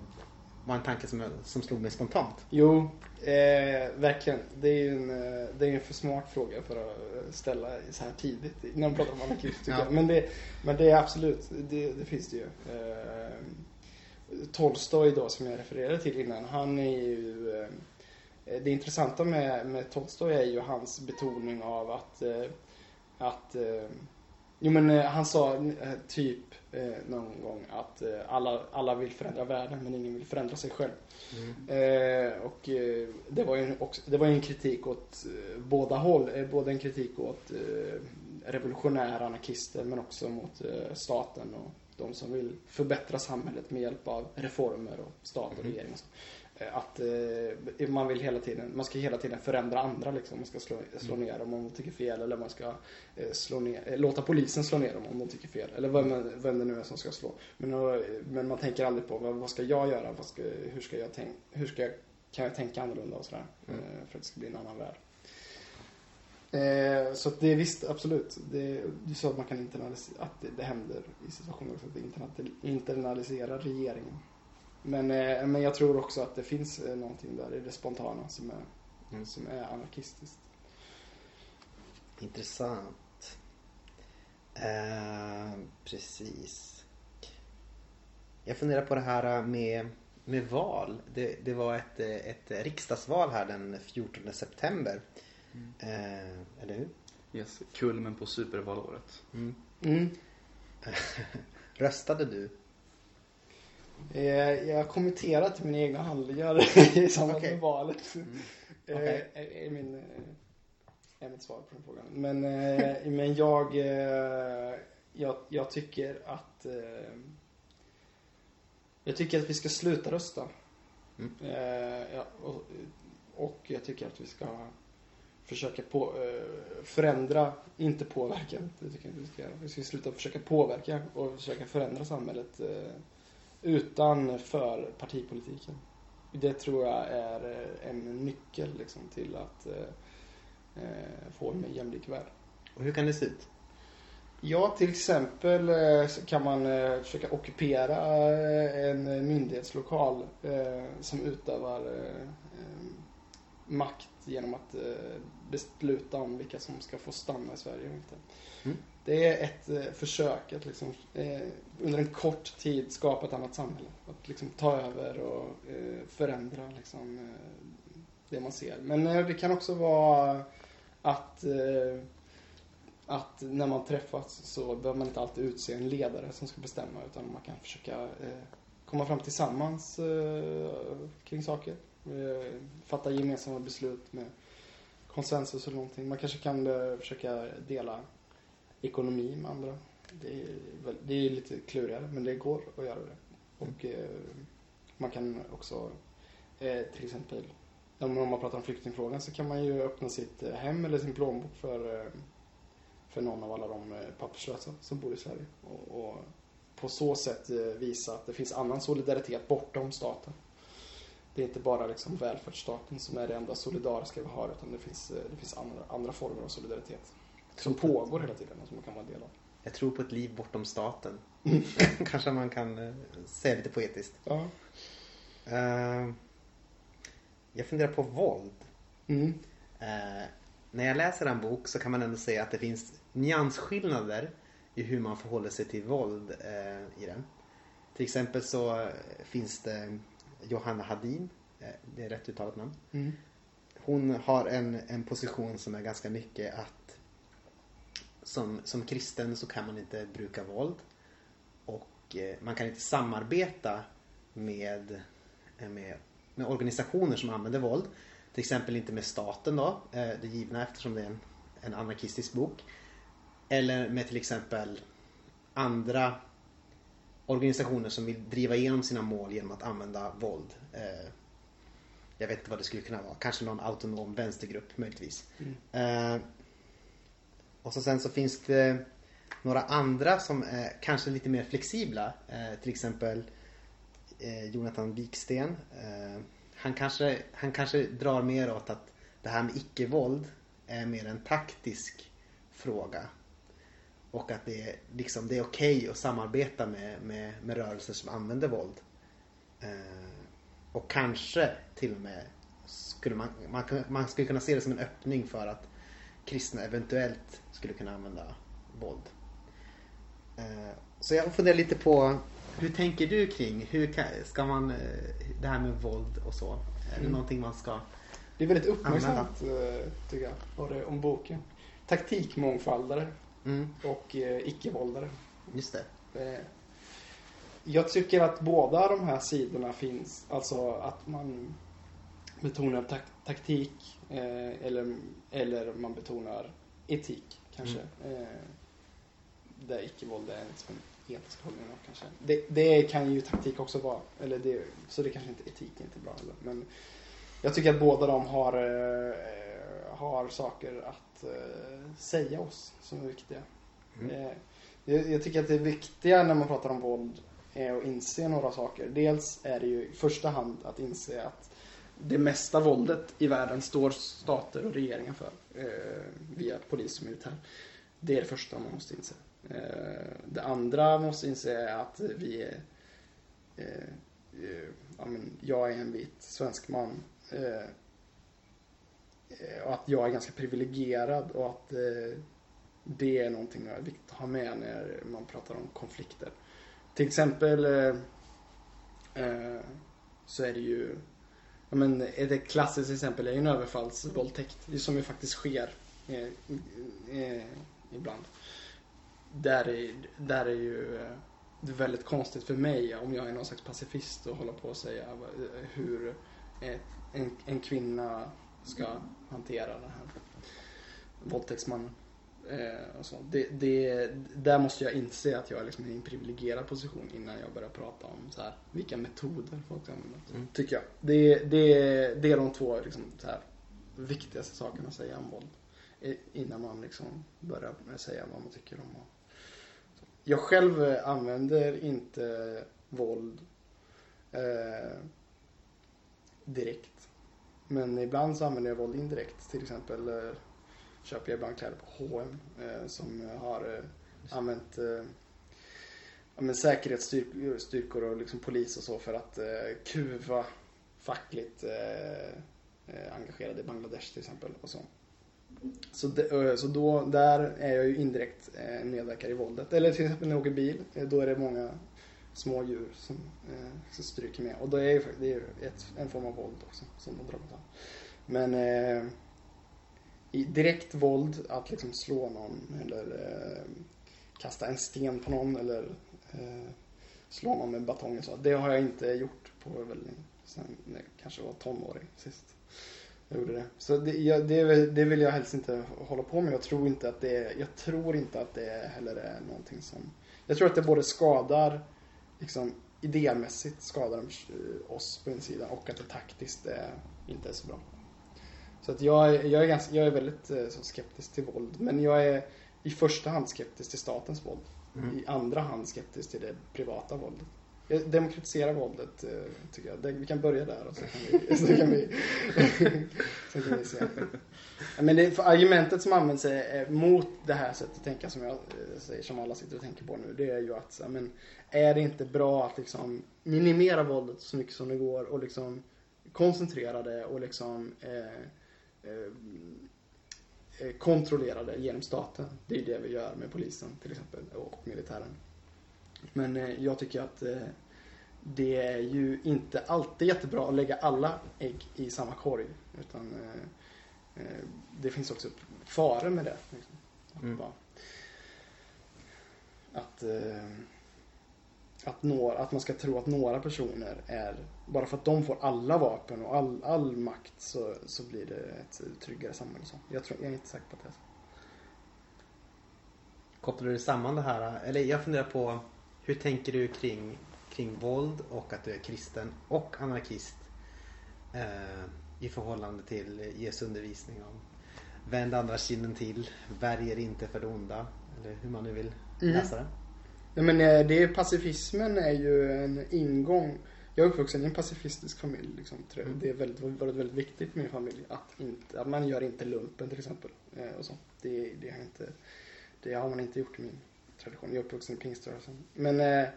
var en tanke som, som slog mig spontant.
Jo, eh, verkligen. Det är ju en, eh, det är en för smart fråga för att ställa så här tidigt när man pratar om anarkism.
Ja.
jag. Men, det, men det är absolut, det, det finns det ju. Eh, Tolstoj då som jag refererade till innan, han är ju eh, det intressanta med, med Tolstoj är ju hans betoning av att, eh, att eh, Jo men eh, han sa eh, typ eh, någon gång att eh, alla, alla vill förändra världen men ingen vill förändra sig själv. Eh, och eh, det var ju en, också, det var en kritik åt båda håll. Både en kritik åt revolutionära anarkister men också mot staten och de som vill förbättra samhället med hjälp av reformer och stat och regering. Och så. Eh, Att eh, man vill hela tiden, man ska hela tiden förändra andra liksom. Man ska slå, slå ner dem om de tycker fel eller man ska eh, slå ner, eh, låta polisen slå ner dem om de tycker fel. Eller vem, vem det nu är som ska slå. Men, eh, men man tänker aldrig på vad, vad ska jag göra? Vad ska, hur ska jag tänka? Hur ska jag, kan jag tänka annorlunda och sådär?
Mm.
För att det ska bli en annan värld. Så att det är visst, absolut. Det, du sa att man kan internalisera, att det, det händer i situationer också, att det internali- internaliserar regeringen. Men, eh, men jag tror också att det finns eh, någonting där i det spontana som är,
Mm.
som är anarkistiskt.
Intressant. Eh, precis. Jag funderar på det här med, med val. Det, det var ett, eh, ett riksdagsval här den 14 september. Eh, eller hur?
Yes, kulmen på supervalåret.
Mm.
Mm.
Röstade du?
Eh, jag kommenterar till mina egna handlingar i samband med valet.
Mm.
Eh,
Okej.
är, min, eh, är mitt svar på den frågan. Men, men jag, jag, jag tycker att jag tycker att vi ska sluta rösta.
Mm.
Och, och jag tycker att vi ska försöka på, förändra, inte påverka. Det tycker jag inte vi ska göra. Vi ska sluta försöka påverka och försöka förändra samhället utanför partipolitiken. Det tror jag är eh, en nyckel liksom, till att eh, eh, få en mer jämlik värld.
Och hur kan det se ut?
Ja, till exempel eh, kan man försöka ockupera en myndighetslokal som utövar makt genom att eh, besluta om vilka som ska få stanna i Sverige och inte.
Mm.
Det är ett eh, försök att liksom, eh, under en kort tid skapa ett annat samhälle. Att liksom ta över och förändra liksom, det man ser. Men det kan också vara att att när man träffas så behöver man inte alltid utse en ledare som ska bestämma utan man kan försöka komma fram tillsammans kring saker. Eh, fatta gemensamma beslut med konsensus eller någonting. Man kanske kan eh, försöka dela ekonomi med andra. Det är, det är lite klurigare men det går att göra det. Och mm. man kan också till exempel om man pratar om flyktingfrågan så kan man ju öppna sitt hem eller sin plånbok för för någon av alla de papperslösa som bor i Sverige. Och, och på så sätt visa att det finns annan solidaritet bortom staten. Det är inte bara liksom välfärdsstaten som är det enda solidariska vi har utan det finns, eh, det finns andra, andra former av solidaritet. Som pågår hela tiden och som man kan vara en del av.
Jag tror på ett liv bortom staten. Kanske man kan eh, säga lite poetiskt.
Ja.
Eh, jag funderar på våld.
Mm.
Eh, när jag läser en bok så kan man ändå säga att det finns nyansskillnader i hur man förhåller sig till våld eh, i den. Till exempel så finns det Johanna Hadin, eh, det är rätt uttalat namn.
Mm.
Hon har en, en position som är ganska mycket att som, som kristen så kan man inte bruka våld. Och eh, man kan inte samarbeta med, eh, med, med organisationer som använder våld. Till exempel inte med staten då, det givna eftersom det är en, en anarkistisk bok. Eller med till exempel andra organisationer som vill driva igenom sina mål genom att använda våld. Eh, jag vet inte vad det skulle kunna vara. Kanske någon autonom vänstergrupp möjligtvis.
Mm.
Eh, och så sen så finns det några andra som är kanske lite mer flexibla. Eh, till exempel Jonathan Wiksten. Han, kanske, han kanske drar mer åt att det här med icke-våld är mer en taktisk fråga. Och att det är, liksom, det är okej okay att samarbeta med, med, med rörelser som använder våld. Eh, och kanske till och med skulle man, man, man skulle kunna se det som en öppning för att kristna eventuellt skulle kunna använda våld. Eh, så jag funderar lite på hur tänker du kring hur kan, ska man, eh, det här med våld och så? Är det mm. någonting man ska
Det är väldigt uppmärksamt eh, tycker jag, det om boken. Taktikmångfaldare mm. och icke-våldare.
Just det.
Jag tycker att båda de här sidorna finns. Alltså att man betonar tak taktik eh, eller, eller man betonar etik kanske. Mm. Eh, där icke-våld är liksom en etisk hållning kanske. Det, det, kan ju taktik också vara. Eller det, så det kanske inte etik är inte bra heller. Men jag tycker att båda de har, eh, har saker att eh, säga oss som är viktiga. Mm. Eh, jag, jag, tycker att det viktiga när man pratar om våld är att inse några saker. Dels är det ju i första hand att inse att det mesta våldet i världen står stater och regeringar för. Eh, via polis och militär. Det är det första man måste inse. Det andra man måste inse är att vi är ja, men jag är en vit svensk man. Eh, och att jag är ganska privilegierad och att eh, det är någonting som är viktigt att ha med när man pratar om konflikter. Till exempel eh, eh, så är det ju Ja, men ett klassiskt exempel är ju en överfallsvåldtäkt. Det som ju faktiskt sker eh, eh, ibland. Där är, där är ju eh, det är väldigt konstigt för mig om jag är någon slags pacifist och håller på och säga hur en, en kvinna ska hantera den här våldtäktsmannen. Eh, och så. Det, det, där måste jag inse att jag är liksom i en privilegierad position innan jag börjar prata om så här, vilka metoder folk använder. Mm. Tycker jag. Det, det, det är de två liksom, så här, viktigaste sakerna att säga om våld. Innan man liksom börjar säga vad man tycker om. Jag själv använder inte våld eh, direkt. Men ibland så använder jag våld indirekt. Till exempel eh, köper jag ibland kläder på H&M eh, som har eh, använt eh, ja, men säkerhetsstyrkor och liksom polis och så för att eh, kuva fackligt eh, eh engagerade i Bangladesh till exempel. Och så. Så, de, eh, så då, där är jag ju indirekt eh, medverkare i våldet. Eller till exempel när jag åker bil, då är det många små djur som, eh, som stryker med. Och då är det ju ett, en form av våld också som de drar på. Men eh, i direkt våld att liksom slå någon eller eh, kasta en sten på någon eller eh, slå någon med batong och så. Det har jag inte gjort på väldigt sen jag kanske var tonåring sist. Jag gjorde det. Så det, jag, det, det, vill jag helst inte hålla på med. Jag tror inte att det, jag tror inte att det heller är någonting som... Jag tror att det både skadar, liksom idémässigt skadar oss på en sida och att det taktiskt är, inte är så bra. Så att jag, jag, är ganska, jag är väldigt eh, så skeptisk till våld. Men jag är i första hand skeptisk till statens våld. Mm. I andra hand skeptisk till det privata våldet. Jag demokratiserar våldet, eh, tycker jag. Vi kan börja där och så kan vi, så kan vi, så kan vi se. Men det, argumentet som används är, mot det här sättet att tänka som jag eh, säger, som alla sitter och tänker på nu. Det är ju att, men, är det inte bra att liksom minimera våldet så mycket som det går och liksom koncentrera det och liksom eh, Eh, eh kontrollera det genom staten. Det är ju det vi gör med polisen till exempel och militären. Men eh, jag tycker att det är ju inte alltid jättebra att lägga alla ägg i samma korg. Utan det finns också faror med det. Liksom. Att, mm. att att, några, att man ska tro att några personer är, bara för att de får alla vapen och all, all makt så, så blir det ett tryggare samhälle. Så. Jag, tror, jag är inte säker på att det är så.
Kopplar du samman det här, eller jag funderar på hur tänker du kring, kring våld och att du är kristen och anarkist eh, i förhållande till Jesu undervisning om vänd andra kinden till, värjer inte för det onda. Eller hur man nu vill
Mm.
läsa det.
Nej, men eh, det, pacifismen är ju en ingång. Jag är uppvuxen i en pacifistisk familj. Liksom, tror jag.
Mm.
Det är väldigt, varit väldigt viktigt för min familj att, inte, att man gör inte lumpen till exempel. Eh, och så. Det, det, har inte, det har man inte gjort i min tradition. Jag är uppvuxen i pingströrelsen. Men eh,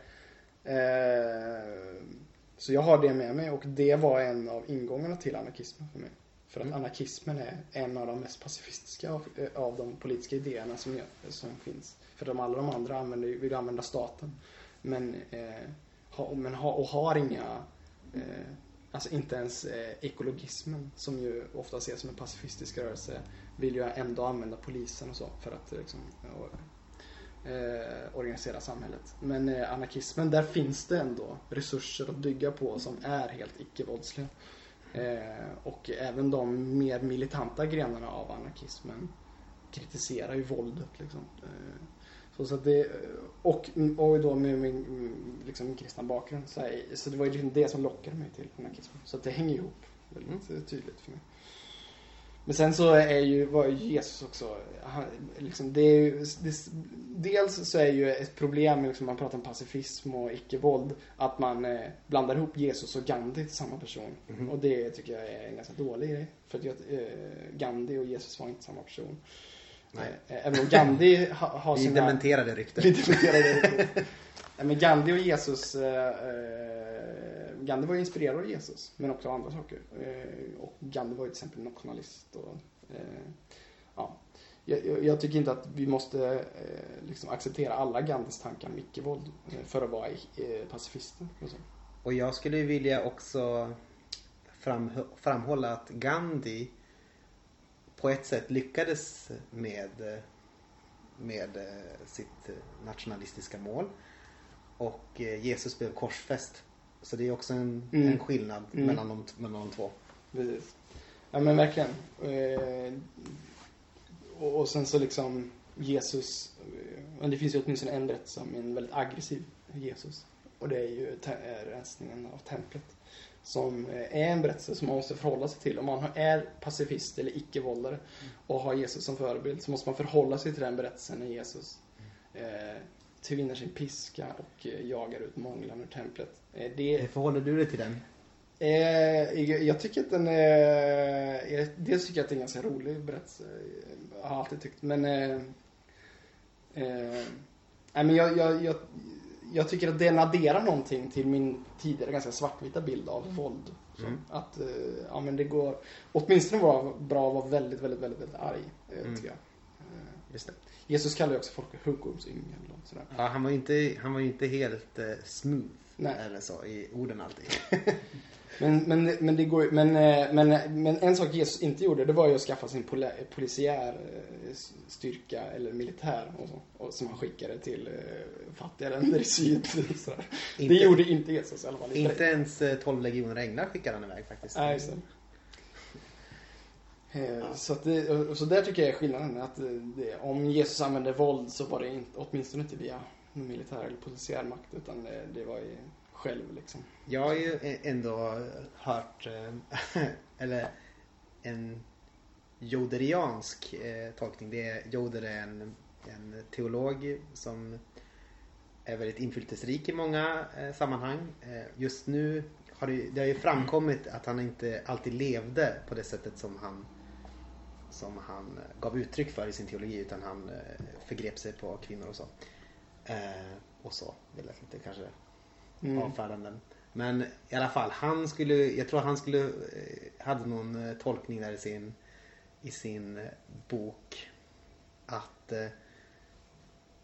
eh, Så jag har det med mig och det var en av ingångarna till anarkismen för mig. För att
Mm.
anarkismen är en av de mest pacifistiska av, eh, av de politiska idéerna som, som finns. För de, alla de andra använder, vill använda staten. Men, eh, ha, men ha, och har inga, eh, alltså inte ens eh, ekologismen som ju ofta ses som en pacifistisk rörelse vill ju ändå använda polisen och så för att liksom, eh, organisera samhället. Men eh, anarkismen, där finns det ändå resurser att bygga på som är helt icke-våldsliga. Eh, och även de mer militanta grenarna av anarkismen kritiserar ju våldet. Liksom. Eh, så, så att det, och, och då med min mm, liksom, min kristna bakgrund. Så, här, så det var ju liksom det som lockade mig till anarkismen. Så det hänger ihop väldigt eh, tydligt för mig. Men sen så är ju, var ju Jesus också, han, liksom, det är ju, det, dels så är ju ett problem liksom, man pratar om pacifism och icke-våld, att man eh, blandar ihop Jesus och Gandhi till samma person.
Mhm.
Och det tycker jag är en ganska dålig grej. För att eh, Gandhi och Jesus var inte samma person.
Nej.
Eh, även om Gandhi ha, har
Vi
sina...
dementerar det ryktet.
Vi riktigt. Nej, men Gandhi och Jesus eh, eh, Gandhi var ju inspirerad av Jesus men också av andra saker. Eh, och Gandhi var ju till exempel nationalist och eh, ja. Jag, jag, tycker inte att vi måste eh, liksom acceptera alla Gandhis tankar om icke-våld eh, för att vara eh, pacifister. Och så.
Och jag skulle vilja också fram, framhålla att Gandhi på ett sätt lyckades med, med eh, sitt eh, nationalistiska mål. Och eh, Jesus blev korsfäst. Så det är också en,
Mm.
en skillnad
Mm.
mellan, de, mellan de två.
Precis. Ja men verkligen. Eh, och, och sen så liksom Jesus. Eh, men det finns ju åtminstone en rätt som en väldigt aggressiv Jesus. Och det är ju rensningen av templet. Som eh, är en berättelse som man måste förhålla sig till. Om man är pacifist eller icke-våldare och har Jesus som förebild så måste man förhålla sig till den berättelsen när Jesus eh, tvinnar sin piska och eh, jagar ut månglan ur templet. Eh, det,
Hur förhåller du dig till den?
Eh, jag, tycker att den är... Dels tycker jag att det är en ganska rolig berättelse. Jag har alltid tyckt. Men... Eh, eh, nej, men jag, jag, jag, jag tycker att den adderar någonting till min tidigare ganska svartvita bild av våld. Så,
Mm.
Att, eh, ja men det går... Åtminstone vara bra att vara väldigt, väldigt, väldigt, väldigt arg. Eh,
Mm.
tycker jag. Eh,
Just det.
Jesus kallar ju också folk för huggormsyngel och sådär.
Ja, han var ju inte, han var inte helt eh, smooth.
Nej.
Eller så i orden alltid.
Men, men, men, det går, men, eh, men, men en sak Jesus inte gjorde, det var ju att skaffa sin poli, polisiär eh, styrka eller militär och så, och som han skickade till eh, fattiga länder i syd. Det gjorde inte Jesus i alla fall.
Inte ens eh, 12 legioner änglar skickade han iväg faktiskt.
Nej, just det. Eh, Så, att det, så där tycker jag är skillnaden. Att eh, det, om Jesus använde våld så var det inte, åtminstone inte via militär eller polisiär makt utan det, det var ju själv liksom.
Jag har ju ändå hört, eh, eller en joderiansk tolkning. Det är, Joder är en, en teolog som är väldigt inflytelserik i många sammanhang. Just nu har det, det har ju framkommit att han inte alltid levde på det sättet som han som han eh, gav uttryck för i sin teologi utan han eh, förgrep sig på kvinnor och så. Eh, och så. Det lät lite kanske
Mm.
avfärdanden. Men i alla fall, han skulle, jag tror han skulle, hade någon tolkning där i sin, i sin bok att,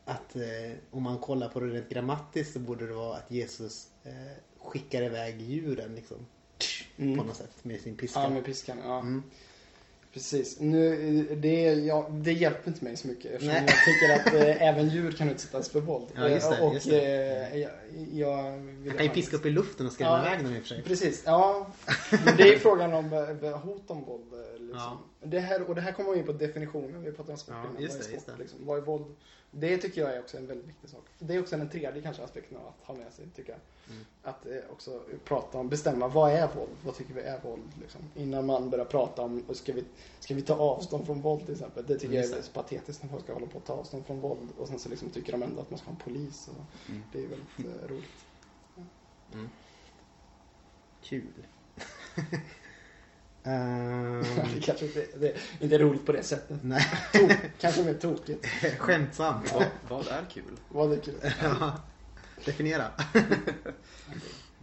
att eh, om man kollar på det rent grammatiskt så borde det vara att Jesus eh, skickar iväg djuren liksom.
Mm.
På något sätt med sin piska.
Ja, med piskan. Ja.
Mm.
Precis. Nu, det, ja, det hjälper inte mig så mycket eftersom
Nej.
jag tycker att eh, även djur kan utsättas för våld.
Ja, just det,
och
just
Eh, jag, jag vill
Han kan ju piska upp i luften och skrämma
Ja.
iväg dem i och för sig.
Precis, ja. Men det är frågan om eh, hot om våld. eh, Liksom.
Ja.
Det här, och det här kommer vi in på definitionen. Vi pratade om sport
Ja, just det,
sport,
just det.
Liksom? Vad är våld? Det tycker jag är också en väldigt viktig sak. Det är också den tredje kanske aspekten att ha med sig, tycker jag.
Mm.
Att eh, också prata om, bestämma vad är våld? Vad tycker vi är våld? Liksom? Innan man börjar prata om, ska vi, Ska vi ta avstånd från våld till exempel? Det tycker jag är
det.
väldigt patetiskt när folk ska hålla på att ta avstånd från våld och sen så liksom tycker de ändå att man ska ha en polis. Och
Mm.
Det är väldigt eh, roligt.
Kul. Ehm,
det kanske inte det är inte är roligt på det sättet.
nej,
Tok, kanske mer tokigt.
skämtsamt.
Vad, vad är kul?
Vad är kul.
Ja, definiera.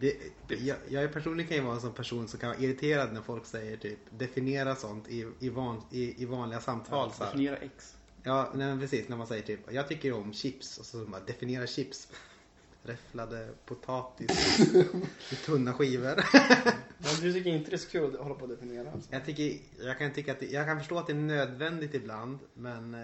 Det, jag, jag personligen kan ju vara en sån person som kan vara irriterad när folk säger typ definiera sånt i, i, van, i, i vanliga samtal. här.
Definiera X.
Ja, nej, men precis. När man säger typ jag tycker om chips och så bara definiera chips. Räfflade potatis i tunna skivor.
Men du tycker inte det är så kul att hålla på att definiera alltså?
Jag, tycker, jag, kan tycka att det, jag kan förstå att det är nödvändigt ibland men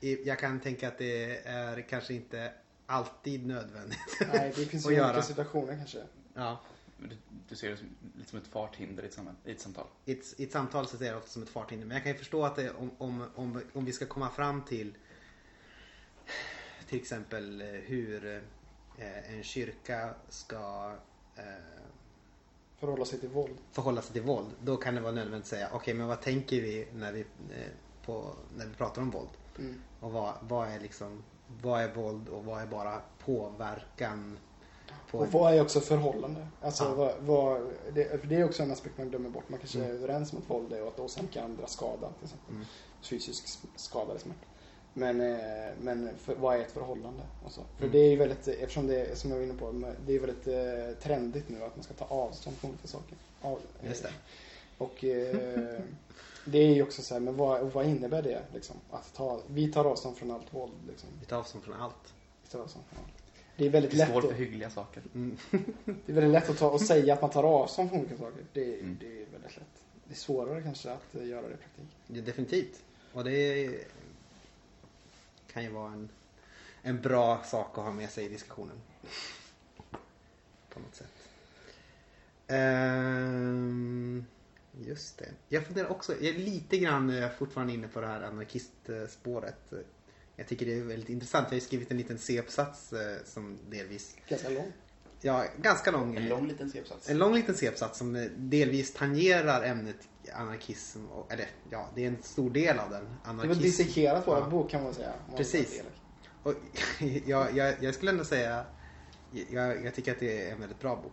eh, jag kan tänka att det är kanske inte alltid nödvändigt.
Nej, det finns ju
göra.
olika situationer kanske.
Ja,
Du, du ser det som, lite som ett farthinder i ett, sam- i ett samtal.
i ett, i ett samtal så ser jag det ofta som ett farthinder. Men jag kan ju förstå att det, om, om, om, om vi ska komma fram till till exempel eh, hur eh, en kyrka ska eh,
Förhålla sig till våld.
förhålla sig till våld. Då kan det vara nödvändigt att säga okej men vad tänker vi när vi, eh, på, när vi pratar om våld?
Mm.
Och vad, vad är liksom vad är våld och vad är bara påverkan? På
Och vad är också förhållande? Alltså,
Ja.
vad, vad, det, för det är också en aspekt man glömmer bort. Man kanske
Mm.
är överens om att våld är och att åsamka andra skada. Till exempel.
Mm.
Fysisk skada eller smärta. Men, eh, men för, vad är ett förhållande? Och så? För
Mm.
det är ju väldigt, eftersom det är, som jag var inne på, det är väldigt eh, trendigt nu att man ska ta avstånd från olika saker. Av,
Just det.
Och eh, det är ju också så här, men vad, vad innebär det liksom? Att ta, vi tar avstånd från allt våld liksom.
Vi tar avstånd från allt.
Vi tar avstånd från allt. Det är väldigt lätt
svårt
att,
för hyggliga saker.
Mm.
det är väldigt lätt att ta och säga att man tar avstånd från olika saker. Det,
Mm.
det är väldigt lätt. Det är svårare kanske att eh, göra det i praktiken.
Ja, definitivt. Och det kan ju vara en, en bra sak att ha med sig i diskussionen. På något sätt. Ehm, just det. Jag funderar också, jag är lite grann eh, fortfarande inne på det här anarkistspåret. Jag tycker det är väldigt intressant. Jag har ju skrivit en liten C-uppsats eh, som delvis,
Ganska lång.
ja ganska lång.
En lång liten C-uppsats.
En lång liten C-uppsats som eh, delvis tangerar ämnet anarkism. Och, eller ja, det är en stor del av den.
Det är väl
Anarkism.
dissekerat våra
Ja.
bok kan man säga.
Precis. Och jag, jag, jag skulle ändå säga, jag, jag tycker att det är en väldigt bra bok.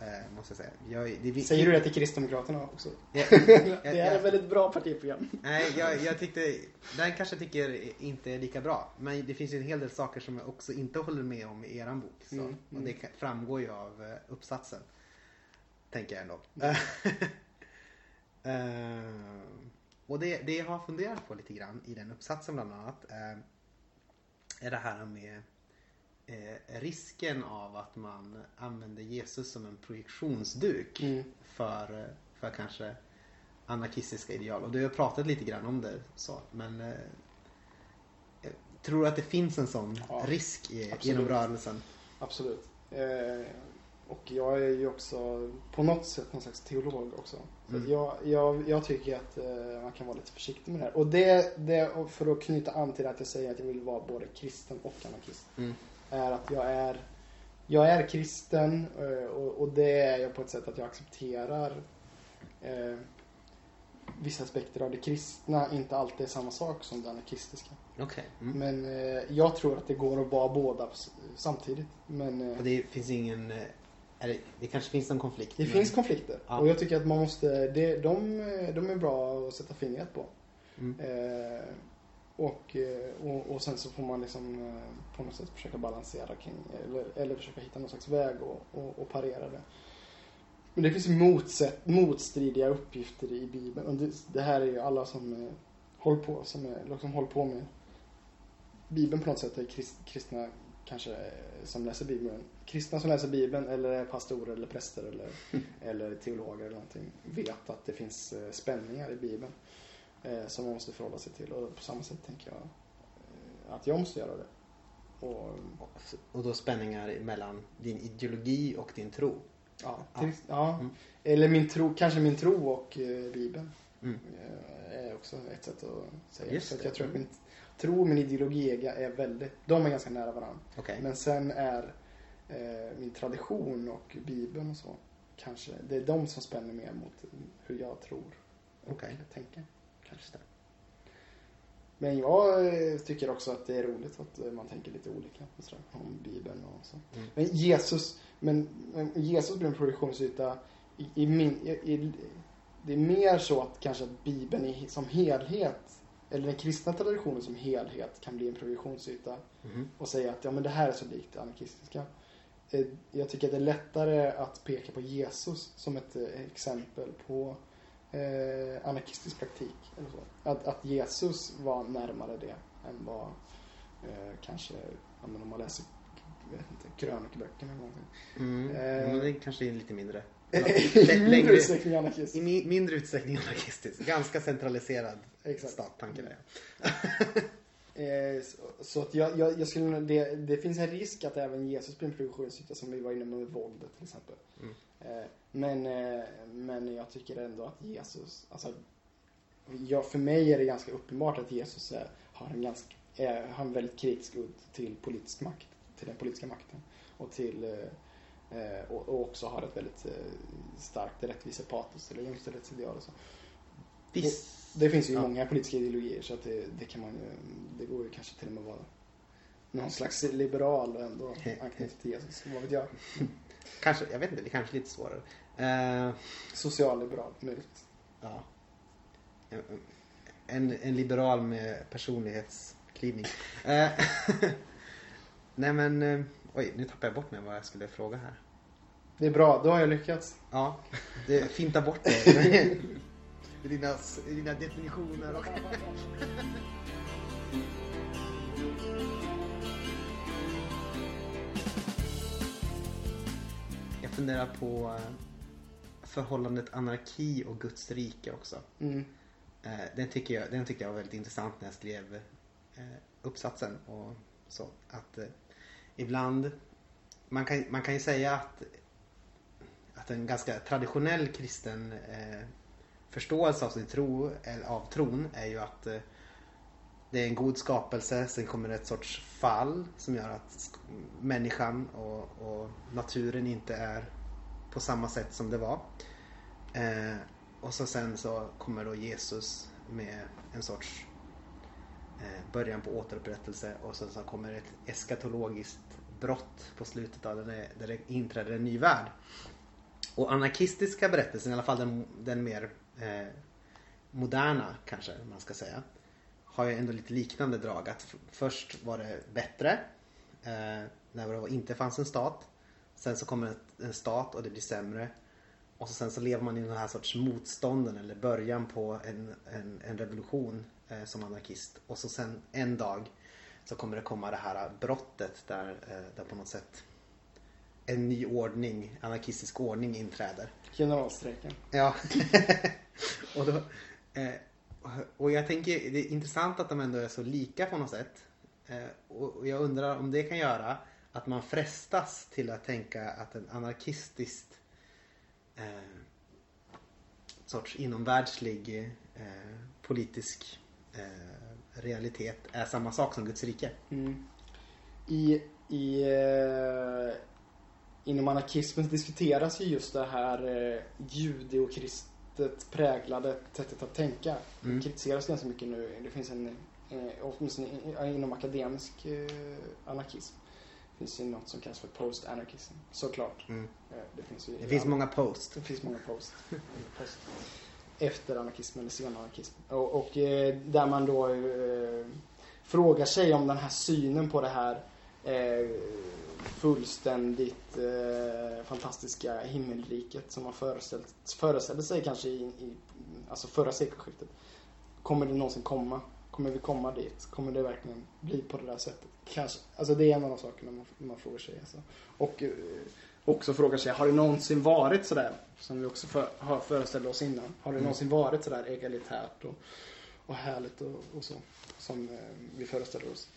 Eh, måste jag säga. Jag, det,
Säger du det till Kristdemokraterna också?
Jag,
det
jag,
är ett väldigt bra partiprogram.
nej, jag, jag tyckte, den kanske jag tycker inte är lika bra. Men det finns ju en hel del saker som jag också inte håller med om i eran bok. Så.
Mm,
Och
mm.
det kan- framgår ju av eh, uppsatsen. Tänker jag ändå. Eh, och det, det jag har funderat på lite grann i den uppsatsen bland annat eh, är det här med eh, risken av att man använder Jesus som en projektionsduk
Mm.
för, för kanske anarkistiska ideal. Och du har pratat lite grann om det så. Men eh, tror att det finns en sån
Ja,
risk i,
absolut.
genom rörelsen.
Absolut. Eh, och jag är ju också på något sätt någon slags teolog också. Så
Mm.
jag, jag, jag tycker att eh, man kan vara lite försiktig med det här. Och det, det, för att knyta an till att jag säger att jag vill vara både kristen och anarkist.
Mm.
Är att jag är, jag är kristen eh, och, och det är jag på ett sätt att jag accepterar eh, vissa aspekter av det kristna inte alltid är samma sak som det anarkistiska.
Okej. Mm.
Men eh, jag tror att det går att vara båda samtidigt. Men eh,
Och det finns ingen... eh, Är det, det kanske finns en konflikt.
Det
men-
finns konflikter
Ja.
och jag tycker att man måste, det, de, de är bra att sätta fingret på.
Mm.
Eh, och, eh, och, och sen så får man liksom eh, på något sätt försöka balansera kring, eller, eller försöka hitta någon slags väg och, och, och parera det. Men det finns motsätt, motstridiga uppgifter i Bibeln. Och det, det här är ju alla som eh, håller på, som, är, liksom håller på med Bibeln på något sätt är krist, kristna kanske som läser Bibeln. Kristna som läser Bibeln eller är pastorer eller präster eller, eller teologer eller någonting vet att det finns spänningar i Bibeln eh, som man måste förhålla sig till. Och på samma sätt tänker jag eh, att jag måste göra det. Och,
Och då spänningar mellan din ideologi och din tro.
ja, till, ja.
Mm.
Eller min tro, kanske min tro och eh, Bibeln
Mm.
eh, är också ett sätt att säga.
Just
Så jag tror att min tro och min ideologi är, väldigt, de är ganska nära varandra.
Okej.
Men sen är eh, min tradition och Bibeln och så kanske, det är de som spänner mer mot hur jag tror och
Okej.
tänka. Kanske.
det.
Men jag eh, tycker också att det är roligt att eh, man tänker lite olika sådär, om Bibeln och så.
Mm.
Men Jesus, men, men Jesus blir en produktionsyta i, i min, i, i, det är mer så att kanske att Bibeln i, som helhet, eller den kristna traditionen som helhet kan bli en produktionsyta
Mhm.
och säga att ja men det här är så likt det anarkistiska. Eh, Jag tycker att det är lättare att peka på Jesus som ett exempel på eh, anarkistisk praktik. Eller så. Att, att Jesus var närmare det än vad eh, kanske, men om man läser vet inte, krönikböckerna eller någonting.
Mm.
Eh.
Men det kanske är lite mindre.
I mindre utsträckning
I
anarkistisk.
mi- mindre utsträckning anarkistisk. Ganska centraliserad
Exakt.
stattanke där.
Eh, så, så att jag, jag, jag skulle, det, det finns en risk att även Jesus blir en produktionsyta som vi var inne med våldet till exempel.
Mm.
Eh, men, eh, men jag tycker ändå att Jesus, alltså, ja, för mig är det ganska uppenbart att Jesus är, har en ganska, är, har en väldigt kritisk udd till politisk makt, till den politiska makten. Och till eh, eh, och, och också har ett väldigt eh, starkt rättvisepatos eller jämställdhetsideal och så.
Viss.
Det finns ju
Ja.
många politiska ideologier så att det, det kan man ju, det går ju kanske till och med att vara någon slags liberal och ändå anknyta till Jesus. Vad vet jag?
Kanske, jag vet inte, det är kanske är lite svårare. Eh,
Socialliberal, möjligtvis.
ja. En, en liberal med personlighetsklyvning. Eh, Nej men, eh, oj nu tappade jag bort mig vad jag skulle fråga här.
Det är bra, då har jag lyckats.
Ja, det finta bort det. I dina, dina definitioner och... Jag funderar på eh, förhållandet anarki och Guds rike också.
Mm.
Eh, Den, tycker jag, den tyckte jag var väldigt intressant när jag skrev eh, uppsatsen. Och så, att ibland, man kan, man kan ju säga att, att en ganska traditionell kristen förståelse av sin tro, eller av tron, är ju att eh, det är en god skapelse, sen kommer det ett sorts fall som gör att människan och, och naturen inte är på samma sätt som det var. Eh, och så sen så kommer då Jesus med en sorts eh, början på återupprättelse och sen så kommer ett eskatologiskt brott på slutet av den där det inträder en ny värld. Och anarkistiska berättelsen, i alla fall den, den mer eh, moderna kanske man ska säga, har ju ändå lite liknande drag. Att först var det bättre eh, när det inte fanns en stat. Sen så kommer en stat och det blir sämre. Och så sen så lever man i den här sorts motstånden eller början på en, en, en revolution eh, som anarkist. Och så sen en dag så kommer det komma det här brottet där, eh, där på något sätt en ny ordning, anarkistisk ordning inträder.
Generalstrejken.
Ja. och, då, eh, och jag tänker, det är intressant att de ändå är så lika på något sätt. Eh, och och jag undrar om det kan göra att man frestas till att tänka att en anarkistiskt eh, sorts inomvärldslig eh, politisk eh, realitet är samma sak som Guds rike.
Mm. I, i, eh, inom anarkismen diskuteras ju just det här eh, judeokristet präglade sättet att tänka.
Mm.
Det kritiseras ganska mycket nu. Det finns en, eh, åtminstone inom akademisk eh, anarkism. Det finns ju något som kallas för post-anarchism. Såklart.
Mm.
Eh, det finns
Det finns många post.
det finns många post. post. Efter anarkismen eller senanarkism. Och, och eh, där man då eh, frågar sig om den här synen på det här eh, fullständigt eh, fantastiska himmelriket som man föreställt, föreställde sig kanske i, i alltså förra sekelskiftet. Kommer det någonsin komma? Kommer vi komma dit? Kommer det verkligen bli på det där sättet? Kanske. Alltså det är en av de sakerna man, man frågar sig. Alltså. Och eh, också frågar sig, har det någonsin varit sådär? Som vi också för, har föreställt oss innan. Har det
Mm.
någonsin varit sådär egalitärt och, och härligt och, och så? Som eh, vi föreställer oss.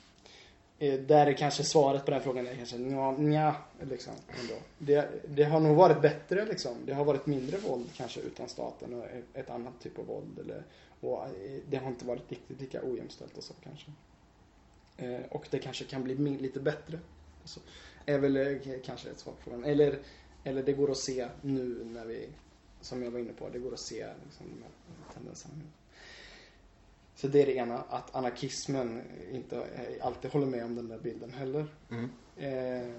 Eh, där är kanske svaret på den frågan är kanske nja, nja liksom. Ändå. Det, det har nog varit bättre liksom. Det har varit mindre våld kanske utan staten och ett, annat typ av våld. Eller, och eh, det har inte varit riktigt lika ojämställt och så kanske. Eh, och det kanske kan bli lite bättre. Så. Är väl eh, kanske ett svar på frågan. Eller, eller det går att se nu när vi som jag var inne på, det går att se liksom, de här tendenserna. Så det är det ena, att anarkismen inte eh, alltid håller med om den där bilden heller.
Mm.
Eh,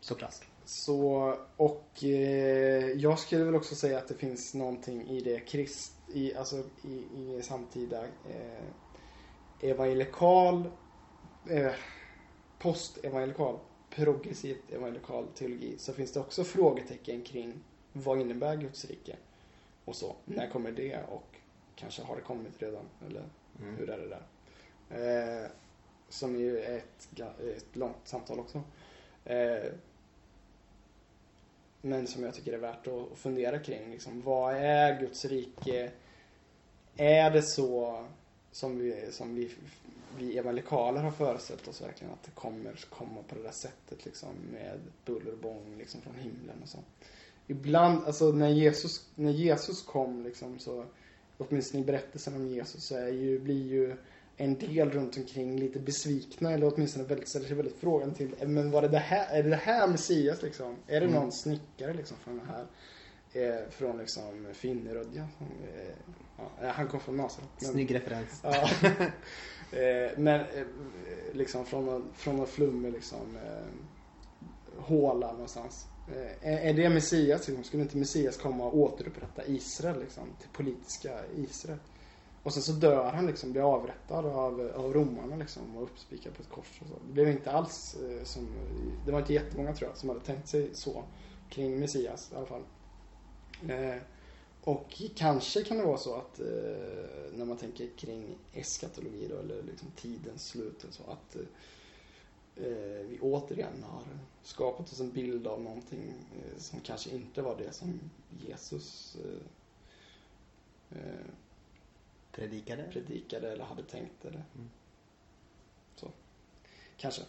Såklart.
så, och eh, jag skulle väl också säga att det finns någonting i det krist, i, alltså i, i samtida eh, evangelikal, eh, postevangelikal, progressivt evangelikal teologi så finns det också frågetecken kring vad innebär Guds rike? Och så, när kommer det och kanske har det kommit redan eller
Mm.
hur är det där? Eh, som ju är ett, ett långt samtal också. Eh, men som jag tycker är värt att att fundera kring. Liksom, vad är Guds rike? Är det så som vi, som vi, vi evangelikaler har föreställt oss verkligen att det kommer komma på det där sättet liksom med buller och bång liksom från himlen och så. Ibland, alltså när Jesus, när Jesus kom liksom så åtminstone i berättelsen om Jesus är ju, blir ju en del runt omkring lite besvikna eller åtminstone väldigt, ställer sig väldigt frågan till men var det det här, är det det här Messias liksom? Är det
Mm.
någon snickare liksom från det här eh, från liksom Finnerödja? Eh, ja, han kom från Nasaret.
Snygg referens.
Ja. eh, men eh, liksom från från någon flummig liksom eh, håla någonstans. Eh, är, är det Messias? Liksom? Skulle inte Messias komma och återupprätta Israel liksom, till politiska Israel? Och sen så dör han liksom, blir avrättad av, av romarna liksom och uppspikad på ett kors och så. Det blev inte alls eh, som, det var inte jättemånga tror jag som hade tänkt sig så kring Messias i alla fall. Eh, och kanske kan det vara så att eh, när man tänker kring eskatologi då, eller liksom tidens slut och så, att eh, eh, vi återigen har skapat oss en bild av någonting eh, som kanske inte var det som Jesus eh, eh,
Predikade.
predikade eller hade tänkt eller
Mm.
så. Kanske.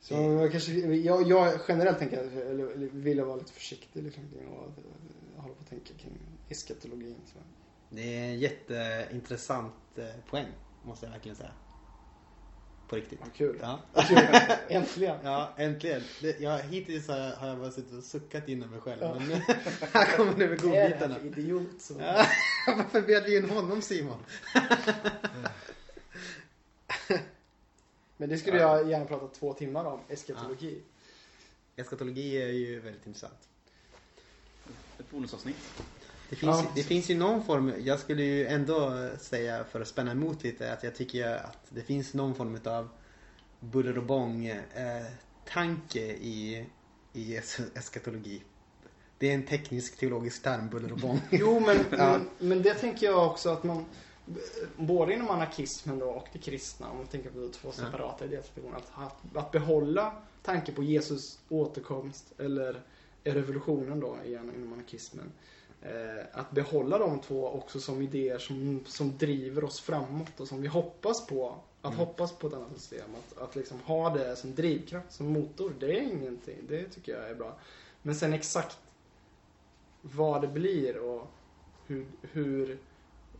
Så jag, kanske, jag, jag generellt tänker, eller, vill jag vara lite försiktig liksom, att eh, hålla på att tänka kring eskatologin. Så.
Det är en jätteintressant eh, poäng. Måste jag verkligen säga. På riktigt.
Vad kul.
Ja.
Äntligen.
Ja, äntligen. Det, jag, hittills har jag, har jag bara suttit och suckat inom mig själv.
Ja.
Men nu, här kommer nu med
Det är det
godbitarna.
för idiot som...
Ja, varför bjöd vi in honom Simon?
Men det skulle jag gärna prata två timmar om, eskatologi.
Eskatologi är ju väldigt intressant.
Ett bonusavsnitt.
Det finns,
Ja.
det finns ju någon form, jag skulle ju ändå säga för att spänna emot lite att jag tycker att det finns någon form av buller och bång eh, tanke i, i es- eskatologi. Det är en teknisk teologisk term, buller och bång.
Jo, men,
Ja.
men, men det tänker jag också att man både inom anarkismen då och det kristna, om man tänker på två separata idétraditioner, att, att, att behålla tanke på Jesus återkomst eller revolutionen då igen inom anarkismen. Eh, att behålla de två också som idéer som, som driver oss framåt och som vi hoppas på. Att
Mm.
hoppas på ett annat system. Att, att liksom ha det som drivkraft, som motor. Det är ingenting. Det tycker jag är bra. Men sen exakt vad det blir och hur, hur